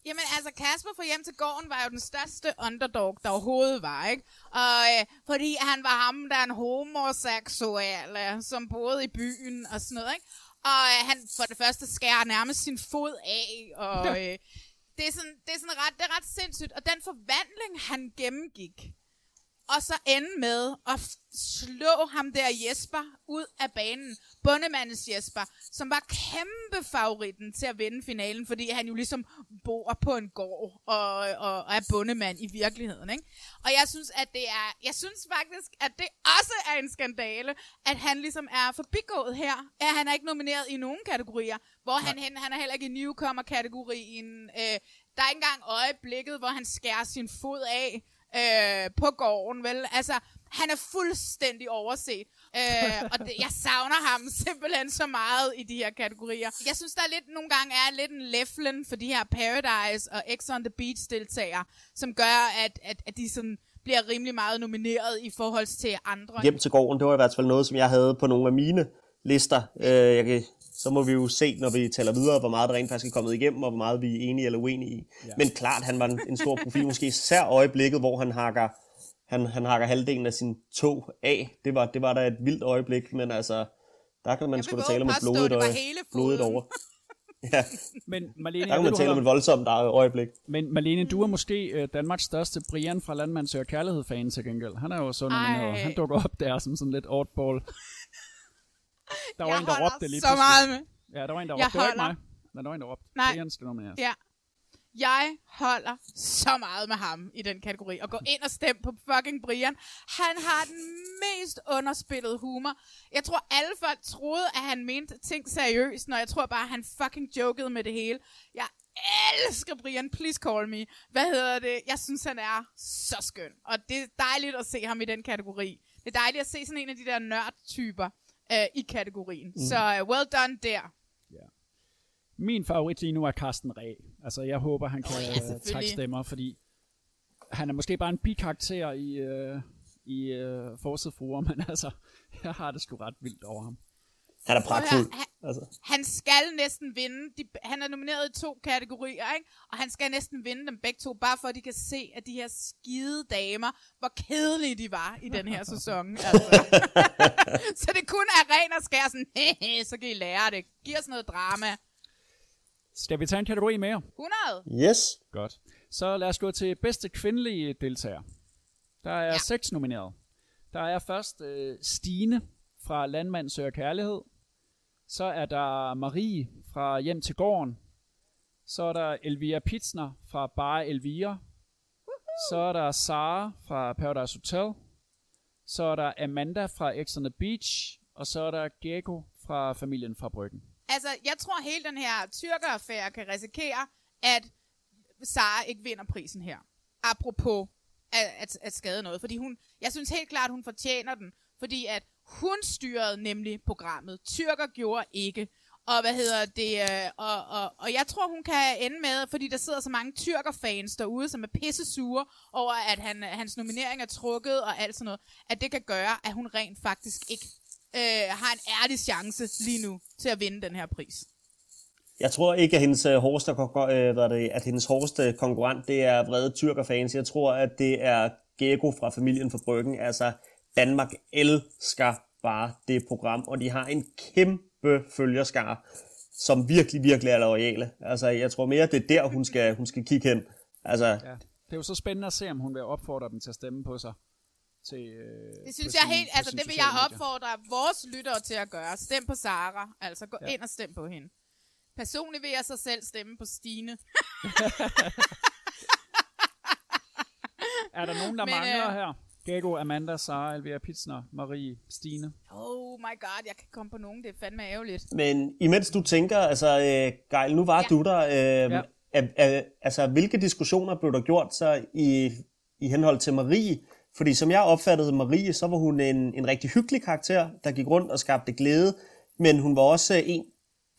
Jamen altså, Kasper fra hjem til gården var jo den største underdog, der overhovedet var, ikke? Og øh, fordi han var ham, der er en homoseksuel, øh, som boede i byen og sådan noget, ikke? Og øh, han for det første skærer nærmest sin fod af, og øh, det, er sådan, det, er sådan ret, det er ret sindssygt. Og den forvandling, han gennemgik, og så ende med at slå ham der Jesper ud af banen. Bundemandens Jesper, som var kæmpe favoritten til at vinde finalen, fordi han jo ligesom bor på en gård og, og, og er bundemand i virkeligheden. Ikke? Og jeg synes, at det er, jeg synes faktisk, at det også er en skandale, at han ligesom er forbigået her. At han er ikke nomineret i nogen kategorier. Hvor han hen, han er heller ikke i newcomer-kategorien. Øh, der er ikke engang øjeblikket, hvor han skærer sin fod af øh, på gården, vel? Altså, han er fuldstændig overset. Øh, og det, jeg savner ham simpelthen så meget i de her kategorier. Jeg synes, der er lidt, nogle gange er lidt en leflen for de her Paradise og X on the Beach deltagere, som gør, at, at, at de sådan bliver rimelig meget nomineret i forhold til andre. Hjem til gården, det var i hvert fald noget, som jeg havde på nogle af mine lister. Øh, jeg kan, så må vi jo se, når vi taler videre, hvor meget der rent faktisk er kommet igennem, og hvor meget vi er enige eller uenige i. Ja. Men klart, han var en, en stor profil, måske især øjeblikket, hvor han hakker, han, han hakker halvdelen af sin tog af. Det var, det var da et vildt øjeblik, men altså, der kan man sgu da tale om et påstå, blodigt, det var øje- foden. over. Ja, Men Marlene, der jeg kan man tale om et voldsomt øjeblik. Men Marlene, du er måske øh, Danmarks største Brian fra Landmand Søger Kærlighed-fan til gengæld. Han er jo så nomineret. Ej. Han dukker op der som sådan lidt oddball. Der var jeg en, der råbte lige så pludselig. meget med. Ja, der var en, der Jeg råbte. Det var ikke mig. Men der var en, der råbte. Nej. Brian skal nomineres. Ja. Jeg holder så meget med ham i den kategori. Og gå ind og stem på fucking Brian. Han har den mest underspillede humor. Jeg tror, alle folk troede, at han mente ting seriøst, når jeg tror bare, at han fucking jokede med det hele. Jeg elsker Brian. Please call me. Hvad hedder det? Jeg synes, han er så skøn. Og det er dejligt at se ham i den kategori. Det er dejligt at se sådan en af de der nørd-typer øh, i kategorien. Mm. Så uh, well done der. Min favorit lige nu er Carsten Ræ. Altså, jeg håber, han kan Åh, ja, oh, selvfølgelig. trække stemmer, fordi han er måske bare en bikarakter i, øh, i øh, Forset Forum, men altså, jeg har det sgu ret vildt over ham. Han er pragtfuld. Høre, Altså. Han skal næsten vinde. De, han er nomineret i to kategorier, ikke? Og han skal næsten vinde dem begge to, bare for at de kan se, at de her skide damer, hvor kedelige de var i den her sæson. Altså. så det kun er ren og skær sådan, hehe, så kan I lære det. Giv os noget drama. Skal vi tage en kategori mere? 100. Yes. Godt. Så lad os gå til bedste kvindelige deltager. Der er. Ja. seks nomineret. Der er først øh, Stine fra Landmand Søger Kærlighed. Så er der Marie fra Hjem til Gården. Så er der Elvira Pitsner fra Bare Elvira. Så er der Sara fra Paradise Hotel. Så er der Amanda fra X on the Beach. Og så er der Gecko fra Familien fra Bryggen. Altså, jeg tror, hele den her tyrkeraffære kan risikere, at Sara ikke vinder prisen her. Apropos at, at, at skade noget. Fordi hun, jeg synes helt klart, hun fortjener den. Fordi at hun styrede nemlig programmet. Tyrker gjorde ikke. Og hvad hedder det? øh, Og, og, og jeg tror, hun kan ende med, fordi der sidder så mange tyrkerfans derude, som er pisse sure over, at han, hans nominering er trukket og alt sådan noget, at det kan gøre, at hun rent faktisk ikke øh, har en ærlig chance lige nu til at vinde den her pris. Jeg tror ikke, at hendes, øh, hårdeste, øh, hvad det, at hendes hårdeste konkurrent, det er vrede tyrkerfans. Jeg tror, at det er Gego fra familien fra Bryggen. Altså, Danmark elsker bare det program, og de har en kæmpe følgerskare, som virkelig, virkelig er loyale. Altså, jeg tror mere, det er der, hun skal, hun skal kigge hen. Altså, Ja. Det er jo så spændende at se, om hun vil opfordre dem til at stemme på sig. Til, øh, Det synes jeg sine- helt, altså det vil jeg medier. opfordre vores lyttere til at gøre. Stem på Sara, altså gå ja. ind og stem på hende. Personligt vil jeg så selv stemme på Stine. Er der nogen, der Men, mangler øh, her? Gego, Amanda, Sara, Elvira Pitsner, Marie, Stine. Oh my god, jeg kan komme på nogen, det er fandme ærgerligt. Men imens du tænker, altså, øh, Geil, nu var ja. Du der. Øh, Ja. er, er, altså, hvilke diskussioner blev der gjort så i, i henhold til Marie? Fordi som jeg opfattede Marie, så var hun en, en rigtig hyggelig karakter, der gik rundt og skabte glæde. Men hun var også øh, en,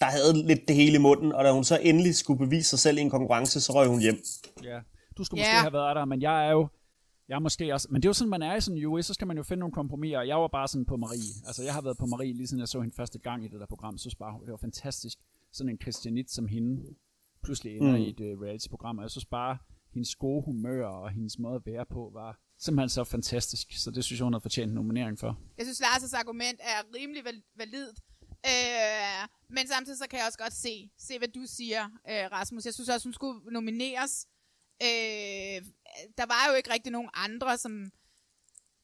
der havde lidt det hele i munden, og da hun så endelig skulle bevise sig selv i en konkurrence, så røg hun hjem. Ja. Du skulle Ja. måske have været der, men jeg er jo... Jeg er måske også, men det er jo sådan, man er i sådan en US, så skal man jo finde nogle kompromiser, og jeg var bare sådan på Marie. Altså, jeg har været på Marie, lige siden jeg så hende første gang i det der program, så bare, det var fantastisk. Sådan en Christianit som hende, pludselig ender mm. i et uh, reality-program, og jeg synes bare, hendes gode humør og hendes måde at være på var simpelthen så fantastisk, så det synes jeg, hun havde fortjent en nominering for. Jeg synes, Lars' argument er rimelig val- validt. Øh, men samtidig så kan jeg også godt se, se hvad du siger, øh, Rasmus. Jeg synes også, hun skulle nomineres. Øh, der var jo ikke rigtig nogen andre, som,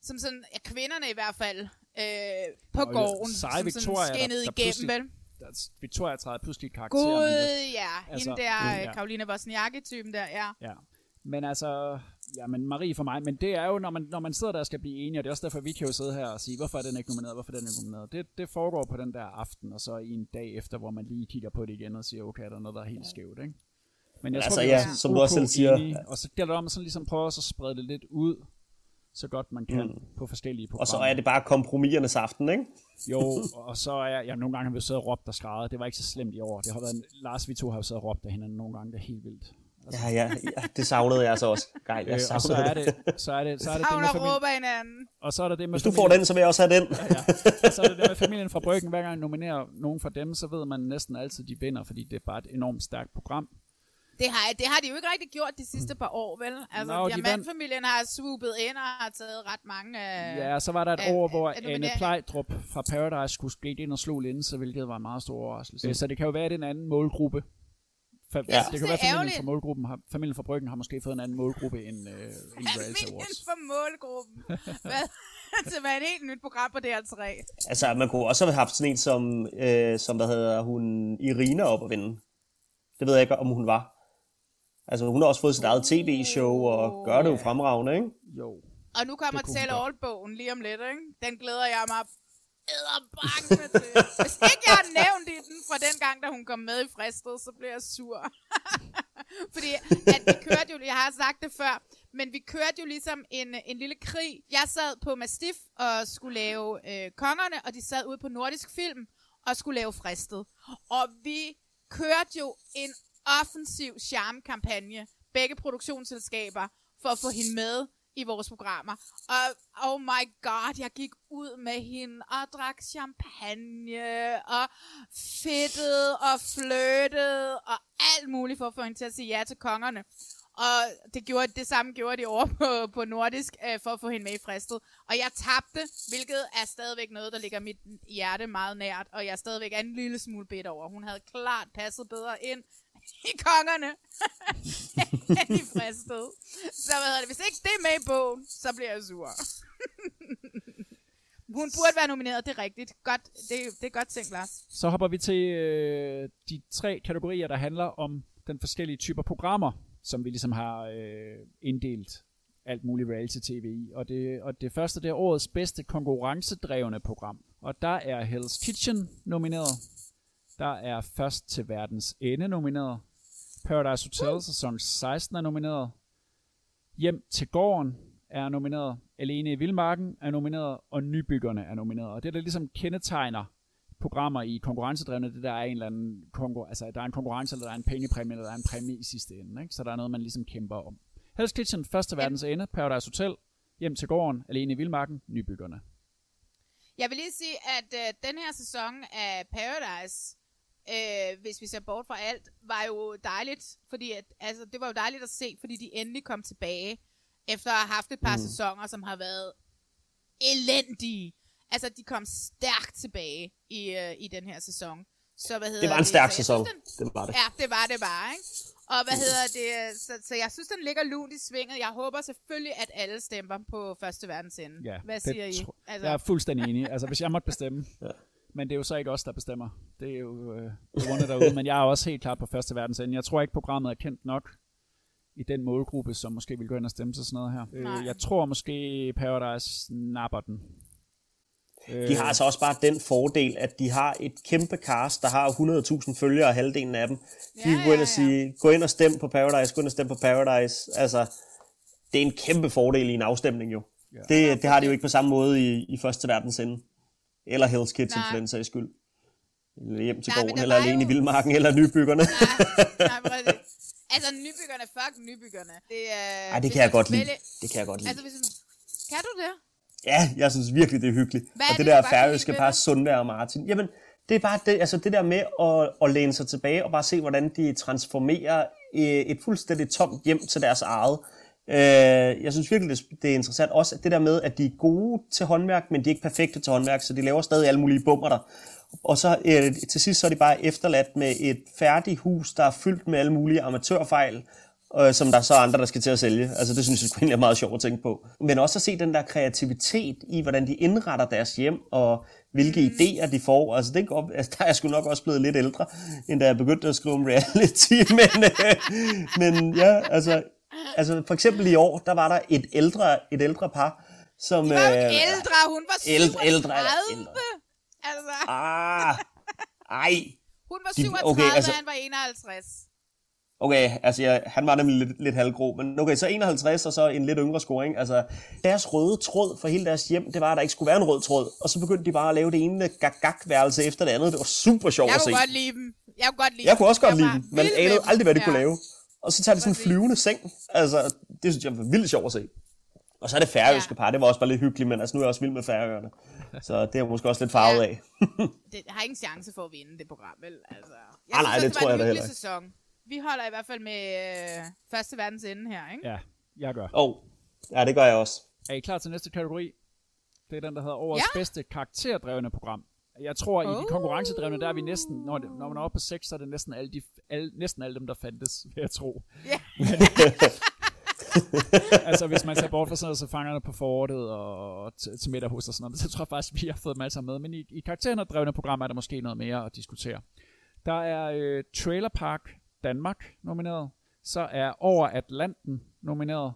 som sådan, ja, kvinderne i hvert fald, øh, på Og gården, seje som Victoria, sådan der- skinnede der igennem, pludselig- vel? Der, Victoria træder pludselig karakter. Men det- ja. Altså, Hende der, ja. ja. Karoline Wozniacki-typen der, ja. Ja, men altså, ja, men Marie for mig, men det er jo, når man, når man sidder der og skal blive enige, og det er også derfor, vi kan jo sidde her og sige, hvorfor er den ikke nomineret, hvorfor er den ikke nomineret. Det, det foregår på den der aften, og så i en dag efter, hvor man lige kigger på det igen og siger, okay, er der noget, der er helt skævt, ikke? Men jeg Altså, tror, ja, sådan som du også selv siger- enige, og så gælder det om at sådan ligesom prøve at så sprede det lidt ud, så godt man kan mm. på forskellige programmer. Og så er det bare kompromisernes aften, ikke? Jo, og så er jeg, ja, nogle gange har vi siddet og råbt og skrevet. Det var ikke så slemt i år. Det har været, Lars, vi to har jo siddet og råbt af hinanden nogle gange. Det er helt vildt. Ja, ja, ja det savnede jeg så også. Geil, jeg Øh, og så er det, så er det, så er det, det med og familien. Og så er der det med Hvis du får familien- den, så vil jeg også have den. Ja, og så er det det med familien fra Bryggen. Hver gang jeg nominerer nogen fra dem, så ved man næsten altid, de vinder, fordi det er bare et enormt stærkt program. Det har, det har de jo ikke rigtig gjort de sidste par år, vel? Altså, no, Diamantfamilien har swoopet ind og har taget ret mange... Øh, Ja, så var der et af- år, hvor af Anne. Plejdrup fra Paradise skulle skride ind og slå linse, hvilket var en meget stor overraskelse. Så det kan jo være, at det er en anden målgruppe. Fa- Ja. det kan være, er familien fra, målgruppen har, familien fra Bryggen har måske fået en anden målgruppe end, øh, end Reality Familien Awards. for målgruppen. Hvad? det var et helt nyt program på DR3. Altså, man kunne også have haft sådan en som, øh, som hvad hedder hun, Irina op at vinde. Det ved jeg ikke, om hun var. Altså, hun har også fået sit eget tv-show og gør det jo fremragende, ikke? Jo. Og nu kommer godt. All-bogen lige om lidt, ikke? Den glæder jeg mig æderbankende til. Hvis ikke jeg har nævnt i den fra den gang, da hun kom med i Fristet, så bliver jeg sur. Fordi at vi kørte jo, jeg har sagt det før, men vi kørte jo ligesom en, en lille krig. Jeg sad på Mastiff og skulle lave øh, kongerne, og de sad ude på Nordisk Film og skulle lave Fristet. Og vi kørte jo en offensiv charmekampagne, begge produktionsselskaber, for at få hende med i vores programmer. Og oh my god, jeg gik ud med hende og drak champagne og fedtede og flirtede og alt muligt for at få hende til at sige ja til kongerne. Og det, gjorde, det samme gjorde de over på, på nordisk, øh, for at få hende med i fristet. Og jeg tabte, hvilket er stadigvæk noget, der ligger mit hjerte meget nært. Og jeg er stadigvæk en lille smule bitter over. Hun havde klart passet bedre ind i kongerne end i fristet. Så hvad hedder det? Hvis ikke det er med i bogen, så bliver jeg sur. Hun burde være nomineret, det er rigtigt. Godt, det, det er godt tænkt, Lars. Så hopper vi til øh, de tre kategorier, der handler om den forskellige typer programmer, som vi ligesom har øh, inddelt alt muligt reality-tv i. Og det, og det første, det er årets bedste konkurrencedrevne program. Og der er Hell's Kitchen nomineret. Der er Først til verdens ende nomineret. Paradise Hotel sæson 16 er nomineret. Hjem til gården er nomineret. Alene i Vildmarken er nomineret. Og Nybyggerne er nomineret. Og det, der ligesom kendetegner programmer i konkurrencedrevne, det der er en eller anden konkur- altså der er en konkurrence, eller der er en pengepræmie, eller der er en præmie i sidste ende. Ikke? Så der er noget, man ligesom kæmper om. Hell's Kitchen, første verdens ende, Paradise Hotel, hjem til gården, alene i Vildmarken, nybyggerne. Jeg vil lige sige, at øh, den her sæson af Paradise, øh, hvis vi ser bort fra alt, var jo dejligt, fordi at, altså, det var jo dejligt at se, fordi de endelig kom tilbage, efter at have haft et par mm. sæsoner, som har været elendige. Altså, de kom stærkt tilbage i, øh, i den her sæson. Så, hvad hedder Det var en stærk jeg sæson. synes, den, Det var det. Ja, det var det bare, ikke? Og hvad hedder det? Så, så jeg synes, den ligger lunt i svinget. Jeg håber selvfølgelig, at alle stemmer på første verdens ende. Ja, Hvad det siger I? Altså, Jeg er fuldstændig enig. Altså, hvis jeg måtte bestemme. Men det er jo så ikke os, der bestemmer. Det er jo øh, runde derude. Men jeg er også helt klart på første verdens ende. Jeg tror ikke, programmet er kendt nok i den målgruppe, som måske vil gå ind og stemme til sådan noget her. Nej. Øh, jeg tror måske Paradise napper den. De har altså også bare den fordel, at de har et kæmpe cast, der har 100.000 følgere, halvdelen af dem. De Ja, kan gå ind ja, og sige, gå ind og stem på Paradise, gå ind og stem på Paradise. Altså, det er en kæmpe fordel i en afstemning jo. Ja. Det, det har de jo ikke på samme måde i, i første verdens ende. Eller Hell's Kitchen Nej. for den sags skyld. Eller hjem til Nej, men gården, eller alene i jo- Vildmarken, eller Nybyggerne. Nej, nej, præcis. Altså, nybyggerne, fuck nybyggerne. Det, er, Ej, det kan jeg godt skal lide. vælge- Det kan jeg godt lide. Altså, hvis man, kan du det? Ja, jeg synes virkelig, det er hyggeligt. Hvad og det, det, der færøske par? Sundvær og Martin, jamen, det er bare det, altså det der med at, at læne sig tilbage og bare se, hvordan de transformerer øh, et fuldstændig tomt hjem til deres eget. Øh, jeg synes virkelig, det, er interessant. Også det der med, at de er gode til håndværk, men de er ikke perfekte til håndværk, så de laver stadig alle mulige bummer der. Og så øh, til sidst så er de bare efterladt med et færdigt hus, der er fyldt med alle mulige amatørfejl, øh, som der er så andre, der skal til at sælge. Altså det synes jeg egentlig er meget sjovt at tænke på. Men også at se den der kreativitet i, hvordan de indretter deres hjem, og hvilke mm. idéer de får. Altså, det godt, altså der er jeg sgu nok også blevet lidt ældre, end da jeg begyndte at skrive om reality. Men, øh, men ja, altså, altså for eksempel i år, der var der et ældre, et ældre par, som... Hun var jo øh, ikke ældre, hun var ældre- 37. ældre ældre. Altså, Ah, ej. hun var de- 37, okay, okay, altså- altså, han var 51. Okay, altså jeg, han var nemlig lidt, lidt halvgrå, men okay, så 51 og så en lidt yngre scoring. Altså, deres røde tråd for hele deres hjem, det var, at der ikke skulle være en rød tråd. Og så begyndte de bare at lave det ene gag-gag-værelse efter det andet. Det var super sjovt Jeg at se. kunne godt lide dem. Jeg kunne godt lide Jeg kunne også godt lide dem. Med anede aldrig, hvad de Ja. kunne lave. Og så tager de sådan en flyvende seng. Altså, det synes jeg var vildt sjovt at se. Og så er det færøske Ja. par, det var også bare lidt hyggeligt, men altså, nu er jeg også vild med færøerne. Så det er måske også lidt farvet Ja. af. Det har ingen chance for at vinde det program, vel? Altså, jeg Ah, nej, synes, det også, tror jeg en da heller sæson. Vi holder i hvert fald med øh, første verdens ende her, ikke? Ja, jeg gør. Åh, oh, ja, det gør jeg også. Er I klar til næste kategori? Det er den, der hedder årets Ja. bedste karakterdrevne program. Jeg tror, i de Oh. konkurrencedrevne, der er vi næsten, når, det, når man er oppe på 6, så er det næsten alle, de, alle, næsten alle dem, der fandtes, vil jeg tro. Ja. altså, hvis man tager bort fra sådan noget, så fangerne på forortet og til middag hos og sådan noget, så tror jeg faktisk, vi har fået dem alle sammen med. Men i, i karakterdrevne program er der måske noget mere at diskutere. Der er øh, Trailer Park Danmark nomineret. Så er Over Atlanten nomineret.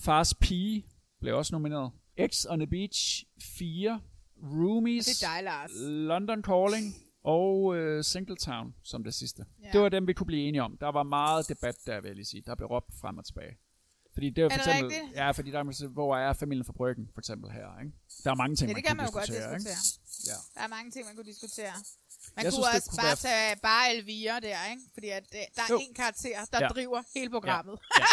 Fars Pige blev også nomineret. X on the Beach 4. Roomies. Det er dig, Lars. London Calling og øh, Singletown som det sidste. Ja. Det var dem, vi kunne blive enige om. Der var meget debat der, vil jeg lige sige. Der blev råbt frem og tilbage. Fordi det er, for eksempel, rigtigt? Ja, fordi der er, hvor er familien fra Bryggen, for eksempel her, ikke? Der er mange ting, Ja, man det kan kunne man jo godt diskutere. Ikke? Ja. Der er mange ting, man kunne diskutere. Man Jeg kunne synes, også kunne bare være- tage bare Elvira der, ikke? Fordi at, øh, der er én karakter, der Ja. driver hele programmet. Ja.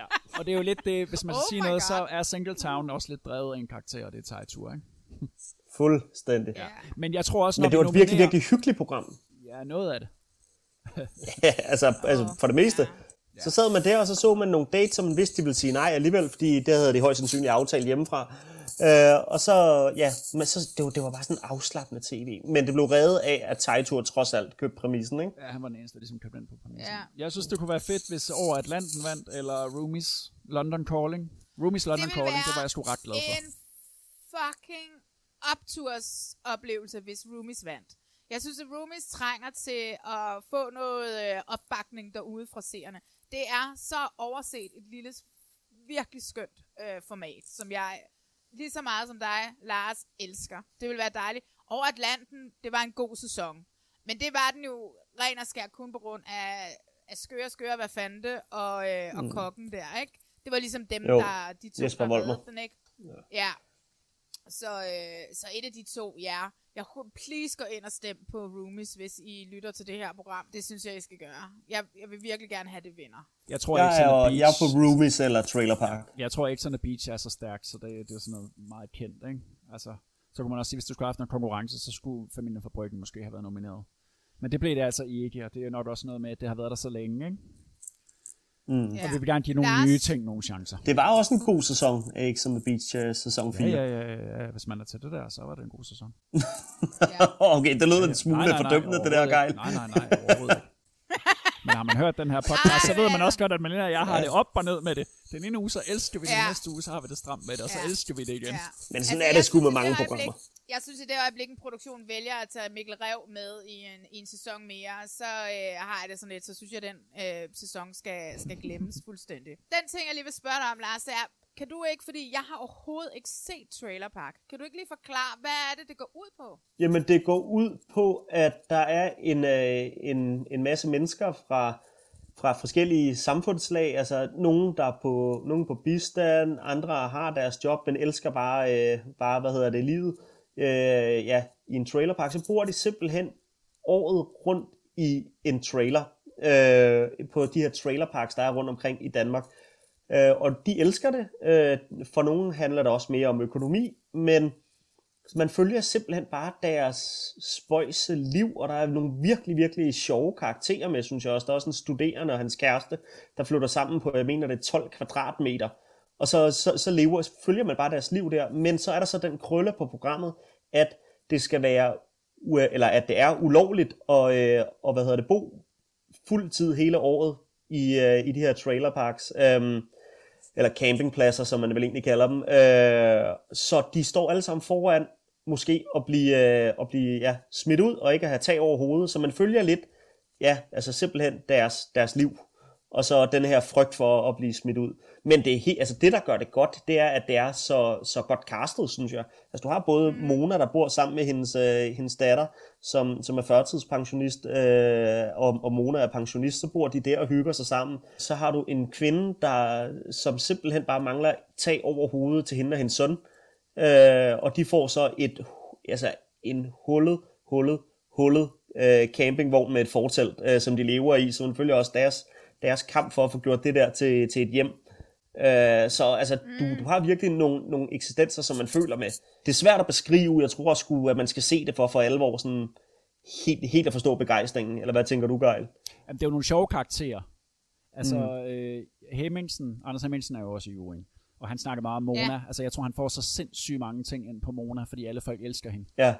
Ja, og det er jo lidt det, hvis man skal Oh sige noget, God. så er Singletown også lidt drevet af en karakter, og det er Taitur, ikke? Fuldstændig. Ja. Men jeg tror også, når Men det vi var et virkelig, nominerer- virkelig hyggeligt program. Ja, noget af det. Ja, altså, altså for det meste. Så sad man der, og så så man nogle dates, som man vidste, de ville sige nej alligevel, fordi det havde de højst sandsynligt aftalt hjemmefra. Øh, og så, ja, men så, det, var, det var bare sådan afslappende tv. Men det blev reddet af, at Taitur trods alt købte præmissen, ikke? Ja, han var den eneste, der ligesom købte ind på præmissen. Ja. Jeg synes, det kunne være fedt, hvis Over Atlanten vandt, eller Roomies London Calling. Roomies London ville Calling, det var jeg sgu ret glad for. en fucking opturs oplevelse, hvis Roomies vandt. Jeg synes, at Roomies trænger til at få noget øh, opbakning derude fra seerne. Det er så overset et lille, virkelig skønt øh, format, som jeg lige så meget som dig, Lars, elsker. Det vil være dejligt. Over Atlanten, det var en god sæson. Men det var den jo ren og skær kun på grund af, af skøre, skøre, hvad fandt det, og, øh, og kokken der, ikke? Det var ligesom dem, Jo. der, de to, Jesper der den, ikke? Ja. ja. Så, øh, så et af de to, ja. Jeg kunne please gå ind og stemme på Roomies, hvis I lytter til det her program. Det synes jeg, I skal gøre. Jeg, jeg vil virkelig gerne have det vinder. Jeg tror ikke, Jeg sådan er, Beach, jeg er på Roomies eller Trailer Park. jeg tror ikke, sådan Beach er så stærk, så det, det er sådan noget meget kendt, ikke? Altså, så kunne man også sige, hvis du skulle have haft en konkurrence, så skulle Familien for Bryggen måske have været nomineret. Men det blev det altså ikke, og det er nok også noget med, at det har været der så længe, ikke? Ja. Og vi vil gerne give nogle Lars? nye ting nogle chancer. Det var også en god sæson, ikke som The Beach øh, sæson 4. Ja, ja, ja, ja, hvis man er til det der, så var det en god sæson. Ja. okay, det lød en smule fordømmende, det der, ikke. Nej, nej, nej, overhovedet ikke. Men har man hørt den her podcast, så ved man også godt, at Malina og jeg har det op og ned med det. Den ene uge, så elsker vi det, Ja. den næste uge, så har vi det stramt med det, og så Ja. elsker vi det igen. Ja. Men sådan Altså, er det sgu med mange programmer. Jeg synes, i det øjeblik, en produktion vælger at tage Mikkel Rev med i en, i en sæson mere, så øh, har jeg det sådan lidt, så synes jeg, at den øh, sæson skal, skal glemmes fuldstændig. Den ting, jeg lige vil spørge dig om, Lars, er, kan du ikke, fordi jeg har overhovedet ikke set Trailer Park, kan du ikke lige forklare, hvad er det, det går ud på? Jamen, det går ud på, at der er en, øh, en, en masse mennesker fra, fra forskellige samfundslag, altså nogen, der er på, nogen på bistand, andre har deres job, men elsker bare, øh, bare hvad hedder det, livet øh, øh, ja, i en trailerpark. Så bor de simpelthen året rundt i en trailer, øh, på de her trailerparks, der er rundt omkring i Danmark. Øh, og de elsker det. Øh, for nogen handler det også mere om økonomi, men man følger simpelthen bare deres spøjse liv, og der er nogle virkelig, virkelig sjove karakterer med, synes jeg også. Der er også en studerende og hans kæreste, der flytter sammen på, jeg mener det er 12 kvadratmeter. Og så, så, så lever, følger man bare deres liv der. Men så er der så den krølle på programmet, at det skal være, eller at det er ulovligt at, øh, og, hvad hedder det, bo fuld tid hele året i, øh, i de her trailerparks. øh, eller campingpladser, som man vel egentlig kalder dem. Øh, så de står alle sammen foran måske at blive, øh, at blive ja, smidt ud og ikke at have tag over hovedet. Så man følger lidt, ja, altså simpelthen deres, deres liv. Og så den her frygt for at blive smidt ud. Men det, er helt, altså det, der gør det godt, det er, at det er så, så godt castet, synes jeg. Altså du har både Mona, der bor sammen med hendes, øh, hendes datter, som, som er førtidspensionist, øh, og, og Mona er pensionist, så bor de der og hygger sig sammen. Så har du en kvinde, der, som simpelthen bare mangler tag over hovedet til hende og hendes søn. Øh, og de får så et, altså en hullet, hullet, hullet øh, campingvogn med et fortelt, øh, som de lever i, så selvfølgelig også deres, deres kamp for at få gjort det der til, til et hjem. Øh, så altså, du, du har virkelig nogle, nogle eksistenser, som man føler med. Det er svært at beskrive, jeg tror også, sgu, at man skal se det for for alvor, sådan helt, helt at forstå begejstringen, eller hvad tænker du, Geil? Jamen, det er jo nogle sjove karakterer. Altså, mm. øh, Hemmingsen, Anders Hemmingsen er jo også i juryen. Og han snakker meget om Mona. Ja. Altså, jeg tror, han får så sindssygt mange ting ind på Mona, fordi alle folk elsker hende. Ja,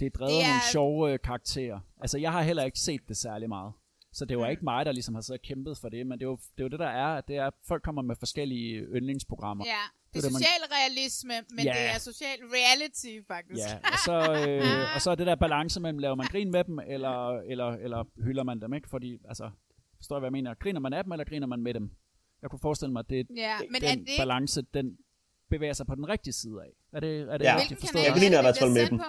Det er drevet er- nogle sjove øh, karakterer. Altså, jeg har heller ikke set det særlig meget. Så det var ikke mig, der ligesom har siddet og kæmpet for det, men det er jo det, er jo det der er, at det er, at folk kommer med forskellige yndlingsprogrammer. Ja, det Det er social realisme, men Ja. det er social reality, faktisk. Ja, og så, øh, og så er det der balance mellem, laver man grin med dem, eller, eller, eller hylder man dem, ikke? Fordi, altså, forstår jeg, hvad jeg mener? Griner man af dem, eller griner man med dem? Jeg kunne forestille mig, at det, Ja, men den er det ikke- balance, den bevæger sig på den rigtige side af. Er det, er det Ja. rigtigt forstået? Jeg griner er i det, hvert fald med dem. på?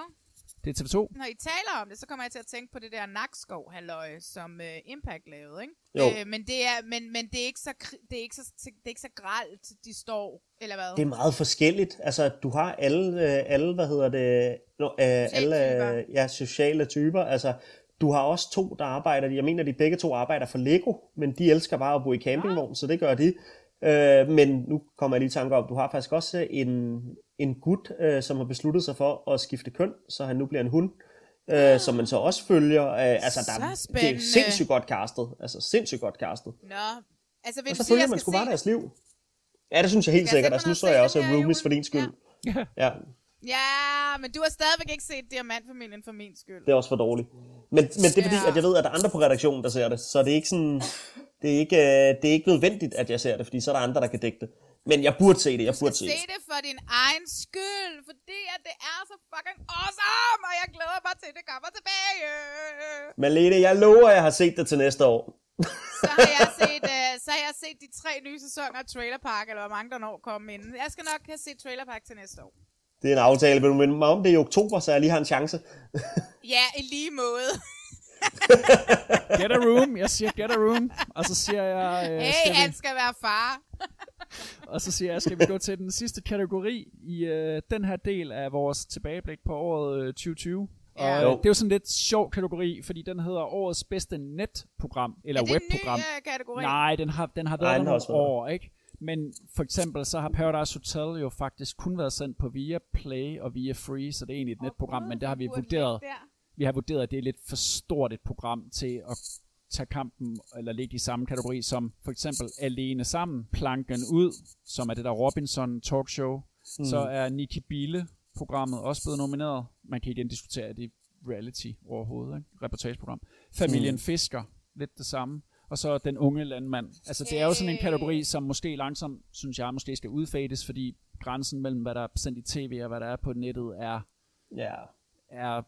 Det er TV2. Når I taler om det, så kommer jeg til at tænke på det der Nakskov halløj, som uh, Impact lavede, ikke? Jo. Øh, men det er men, men det er ikke så det er ikke så det er ikke så gralt de står eller hvad? det er meget forskelligt. Altså, du har alle, øh, alle hvad hedder det, no, øh, alle typer. øh, ja, sociale typer. Altså, du har også to, der arbejder, jeg mener, de begge to arbejder for Lego, men de elsker bare at bo i campingvogn, så det gør de. Øh, men nu kommer jeg lige i tanke om, du har faktisk også en, en gut, øh, som har besluttet sig for at skifte køn, så han nu bliver en hund, øh, som man så også følger. Øh, altså, der, Så det er sindssygt godt castet. Altså, sindssygt godt castet. Nå, altså vil Og du så sige, følger jeg man sgu bare deres liv. Ja, det synes jeg helt jeg sikkert. Altså, nu og jeg også roomies for din skyld. Ja. Ja, Ja, men du har stadigvæk ikke set Diamantfamilien for min skyld. det er også for dårligt. Men, men det er fordi, Ja. at jeg ved, at der er andre på redaktionen, der ser det. Så det er ikke sådan... Det er ikke, øh, det er ikke nødvendigt, at jeg ser det, fordi så er der andre, der kan dække det. Men jeg burde se det, jeg burde se det. se det for din egen skyld, fordi at det er så fucking awesome, og jeg glæder mig til, at det kommer tilbage. Malene, jeg lover, at jeg har set det til næste år. Så har jeg set, uh, så har jeg set de tre nye sæsoner af Trailer Park, eller hvor mange der når komme inden. Jeg skal nok have set Trailer Park til næste år. Det er en aftale, vil du minde mig om det er i oktober, så jeg lige har en chance. Ja, i lige måde. Get a room. Jeg siger get a room. Og så siger jeg... Øh, Hey, skal han vi, skal være far. Og så siger jeg, skal vi gå til den sidste kategori i øh, den her del af vores tilbageblik på året øh, 2020. Og Ja. øh, Jo. det er jo sådan lidt sjov kategori, fordi den hedder årets bedste netprogram, eller er det en ny webprogram. uh, kategori? Nej, den har, den har Nej, været den der har også nogle år, ikke? Men for eksempel så har Paradise Hotel jo faktisk kun været sendt på via Play og via Free, så det er egentlig et netprogram, men det har vi vurderet. der. Vi har vurderet, at det er lidt for stort et program til at tage kampen, eller ligge i samme kategori som for eksempel Alene Sammen, Planken Ud, som er det der Robinson talkshow. Mm. Så er Nikki Bille programmet også blevet nomineret. Man kan igen diskutere, at det reality overhovedet, ikke? reportageprogram. Familien mm. Fisker, lidt det samme. Og så Den Unge Landmand. Altså det er jo sådan en kategori, som måske langsomt, synes jeg, måske skal udfades, fordi grænsen mellem, hvad der er sendt i tv og hvad der er på nettet, er, Ja. er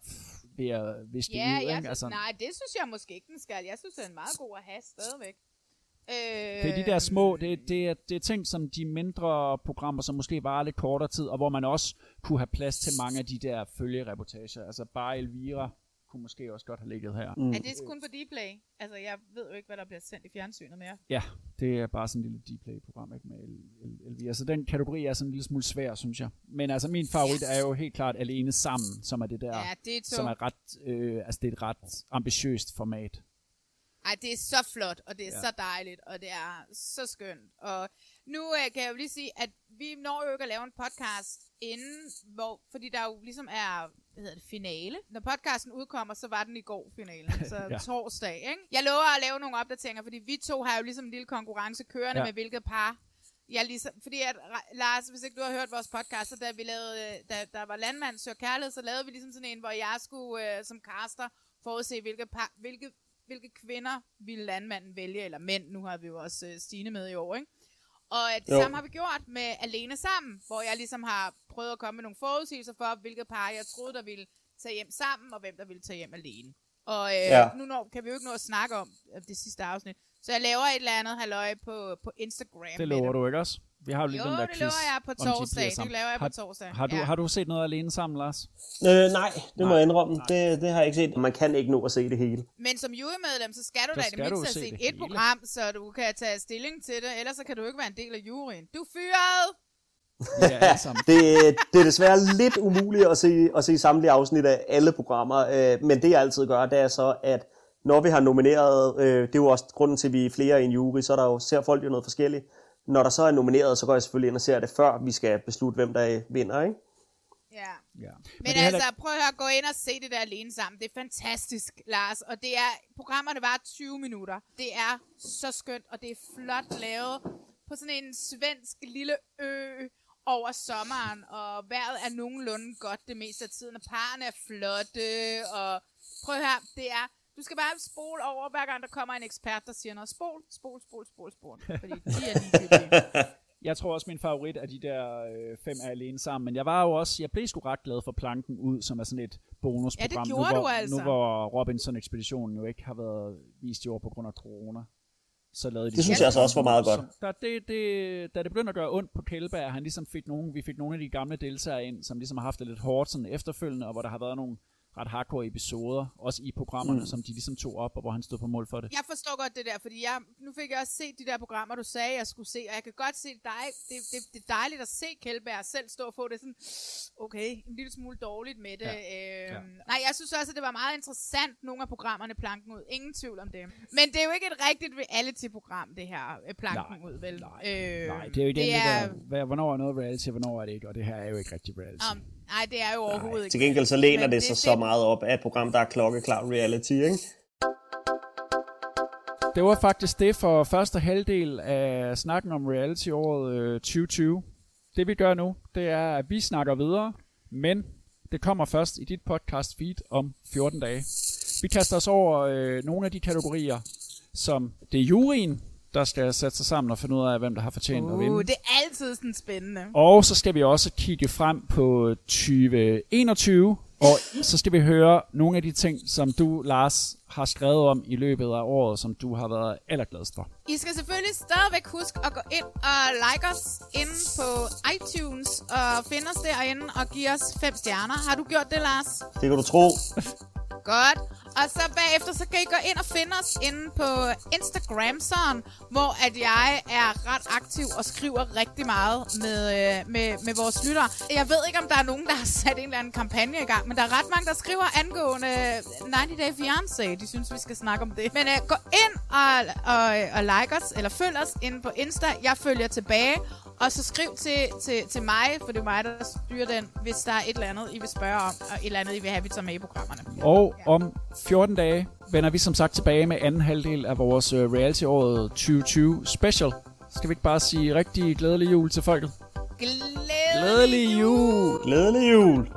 ved at viske Ja, ud. jeg ikke? synes, Altså, nej, det synes jeg måske ikke, den skal. Jeg synes, det er en meget god at have stadigvæk. Øh, Det er de der små, det, det, er, det er ting som de mindre programmer, som måske varer lidt kortere tid, og hvor man også kunne have plads til mange af de der følgereportager. Altså bare Elvira kunne måske også godt have ligget her. Mm. Er det kun på Dplay? Altså, jeg ved jo ikke, hvad der bliver sendt i fjernsynet mere. Ja, det er bare sådan en lille Dplay-program ikke, med El- El- Elvira. Så den kategori er sådan en lille smule svær, synes jeg. Men altså min favorit er jo helt klart Alene Sammen, som er det der, Ja, det er to. som er ret, øh, altså det er et ret ambitiøst format. Ej, det er så flot, og det er ja. så dejligt, og det er så skønt. Og nu øh, kan jeg jo lige sige, at vi når jo ikke at lave en podcast inden, hvor, fordi der jo ligesom er hvad hedder det, finale. Når podcasten udkommer, så var den i går finalen, så Ja. torsdag. Ikke? Jeg lover at lave nogle opdateringer, fordi vi to har jo ligesom en lille konkurrence kørende Ja. med hvilket par jeg ligesom, fordi at, Lars, hvis ikke du har hørt vores podcast, så da vi lavede, øh, da der var Landmand Søger Kærlighed, så lavede vi ligesom sådan en, hvor jeg skulle øh, som caster forudse, hvilke, par, hvilke, hvilke kvinder ville landmanden vælge, eller mænd, nu har vi jo også øh, Stine med i år, ikke? Og øh, det Jo. samme har vi gjort med Alene Sammen, hvor jeg ligesom har prøvet at komme med nogle forudsigelser for, hvilket par jeg troede, der ville tage hjem sammen, og hvem der ville tage hjem alene. Og øh, Ja. nu når, kan vi jo ikke nå at snakke om øh, det sidste afsnit. Så jeg laver et eller andet halløj på, på Instagram. Det lover du ikke også? Vi har jo lige Jo, den der det quiz. lover jeg på om de torsdag. Det laver jeg på torsdag. Har du, Ja. har du set noget alene sammen, Lars? Øh, nej, det må Nej, jeg indrømme. nej. Det, det har jeg ikke set. Man kan ikke nå at se det hele. Men som jurymedlem, så skal du da i det mindste se det et hele. program, så du kan tage stilling til det. Ellers så kan du ikke være en del af juryen. Du er fyret! Ja. Det, det er desværre lidt umuligt at se, at se samtlige afsnit af alle programmer, øh, men det jeg altid gør, det er så, at når vi har nomineret, øh, det er jo også grunden til, at vi er flere i en jury, så er der jo, ser folk jo noget forskelligt. Når der så er nomineret, så går jeg selvfølgelig ind og ser det, før vi skal beslutte, hvem der vinder, ikke? Ja. Ja. Men, det er heller altså, prøv at høre, gå ind og se det der alene sammen. Det er fantastisk, Lars. Og det er, programmerne var 20 minutter. Det er så skønt, og det er flot lavet på sådan en svensk lille ø over sommeren, og vejret er nogenlunde godt det meste af tiden, og parerne er flotte, og prøv at høre, det er, du skal bare spole over, hver gang der kommer en ekspert, der siger noget. Spol, spol, spol, spol, spol. Fordi de er ligegyldige. Jeg tror også, min favorit af de der øh, fem er alene sammen. Men jeg var jo også, jeg blev sgu ret glad for Planken ud, som er sådan et bonusprogram. Ja, det gjorde nu, hvor, du altså. Nu hvor Robinson-ekspeditionen jo ikke har været vist i år på grund af corona. Så lavede de Det synes jeg altså også var meget godt. Som, der, det, det, da det begyndte at gøre ondt på Kjellberg, han ligesom fik nogen, vi fik nogle af de gamle deltagere ind, som ligesom har haft det lidt hårdt sådan efterfølgende, og hvor der har været nogle ret hardcore episoder, også i programmerne, mm. som de ligesom tog op, og hvor han stod på mål for det. Jeg forstår godt det der, fordi jeg, nu fik jeg også set de der programmer, du sagde, jeg skulle se, og jeg kan godt se dig. Det, det, det er dejligt at se Kjellberg selv stå og få det sådan, okay, en lille smule dårligt med det. Ja. Øhm, ja. Nej, jeg synes også, at det var meget interessant, nogle af programmerne planken ud. Ingen tvivl om det. Men det er jo ikke et rigtigt reality-program, det her øh, planken Nej, ud, vel? nej, øh, Nej, det er jo igen det det, er, der, hvornår er noget reality, hvornår er det ikke, og det her er jo ikke rigtig reality. um, nej, det er jo overhovedet ikke. Til gengæld så læner Men det sig så meget op af et program, der er klokkeklar reality, ikke? Det var faktisk det for første halvdel af snakken om reality-året øh, 2020. Det vi gør nu, det er, at vi snakker videre, men det kommer først i dit podcast feed om 14 dage. Vi kaster os over øh, nogle af de kategorier, som det er juryen, der skal sætte sig sammen og finde ud af, hvem der har fortjent at vinde. Uh, det er altid sådan spændende. Og så skal vi også kigge frem på 2021, og så skal vi høre nogle af de ting, som du, Lars, har skrevet om i løbet af året, som du har været allergladest for. I skal selvfølgelig stadigvæk huske at gå ind og like os inde på iTunes og finde os derinde og give os fem stjerner. Har du gjort det, Lars? Det kan du tro. Godt. Og så bagefter, så kan I gå ind og finde os inde på Instagram, sådan, hvor at jeg er ret aktiv og skriver rigtig meget med, øh, med, med vores lyttere. Jeg ved ikke, om der er nogen, der har sat en eller anden kampagne i gang, men der er ret mange, der skriver angående 90 Day Fiancé. De synes, vi skal snakke om det. Men øh, gå ind og, og, og like os, eller følg os inde på Insta. Jeg følger tilbage. Og så skriv til, til, til mig, for det er mig, der styrer den, hvis der er et eller andet, I vil spørge om, og et eller andet, I vil have, vi tager med i programmerne. Og om 14 dage vender vi som sagt tilbage med anden halvdel af vores øh, reality-året 2020 special. Skal vi ikke bare sige rigtig glædelig jul til folket? Glædelig, Glædelig jul! Glædelig jul.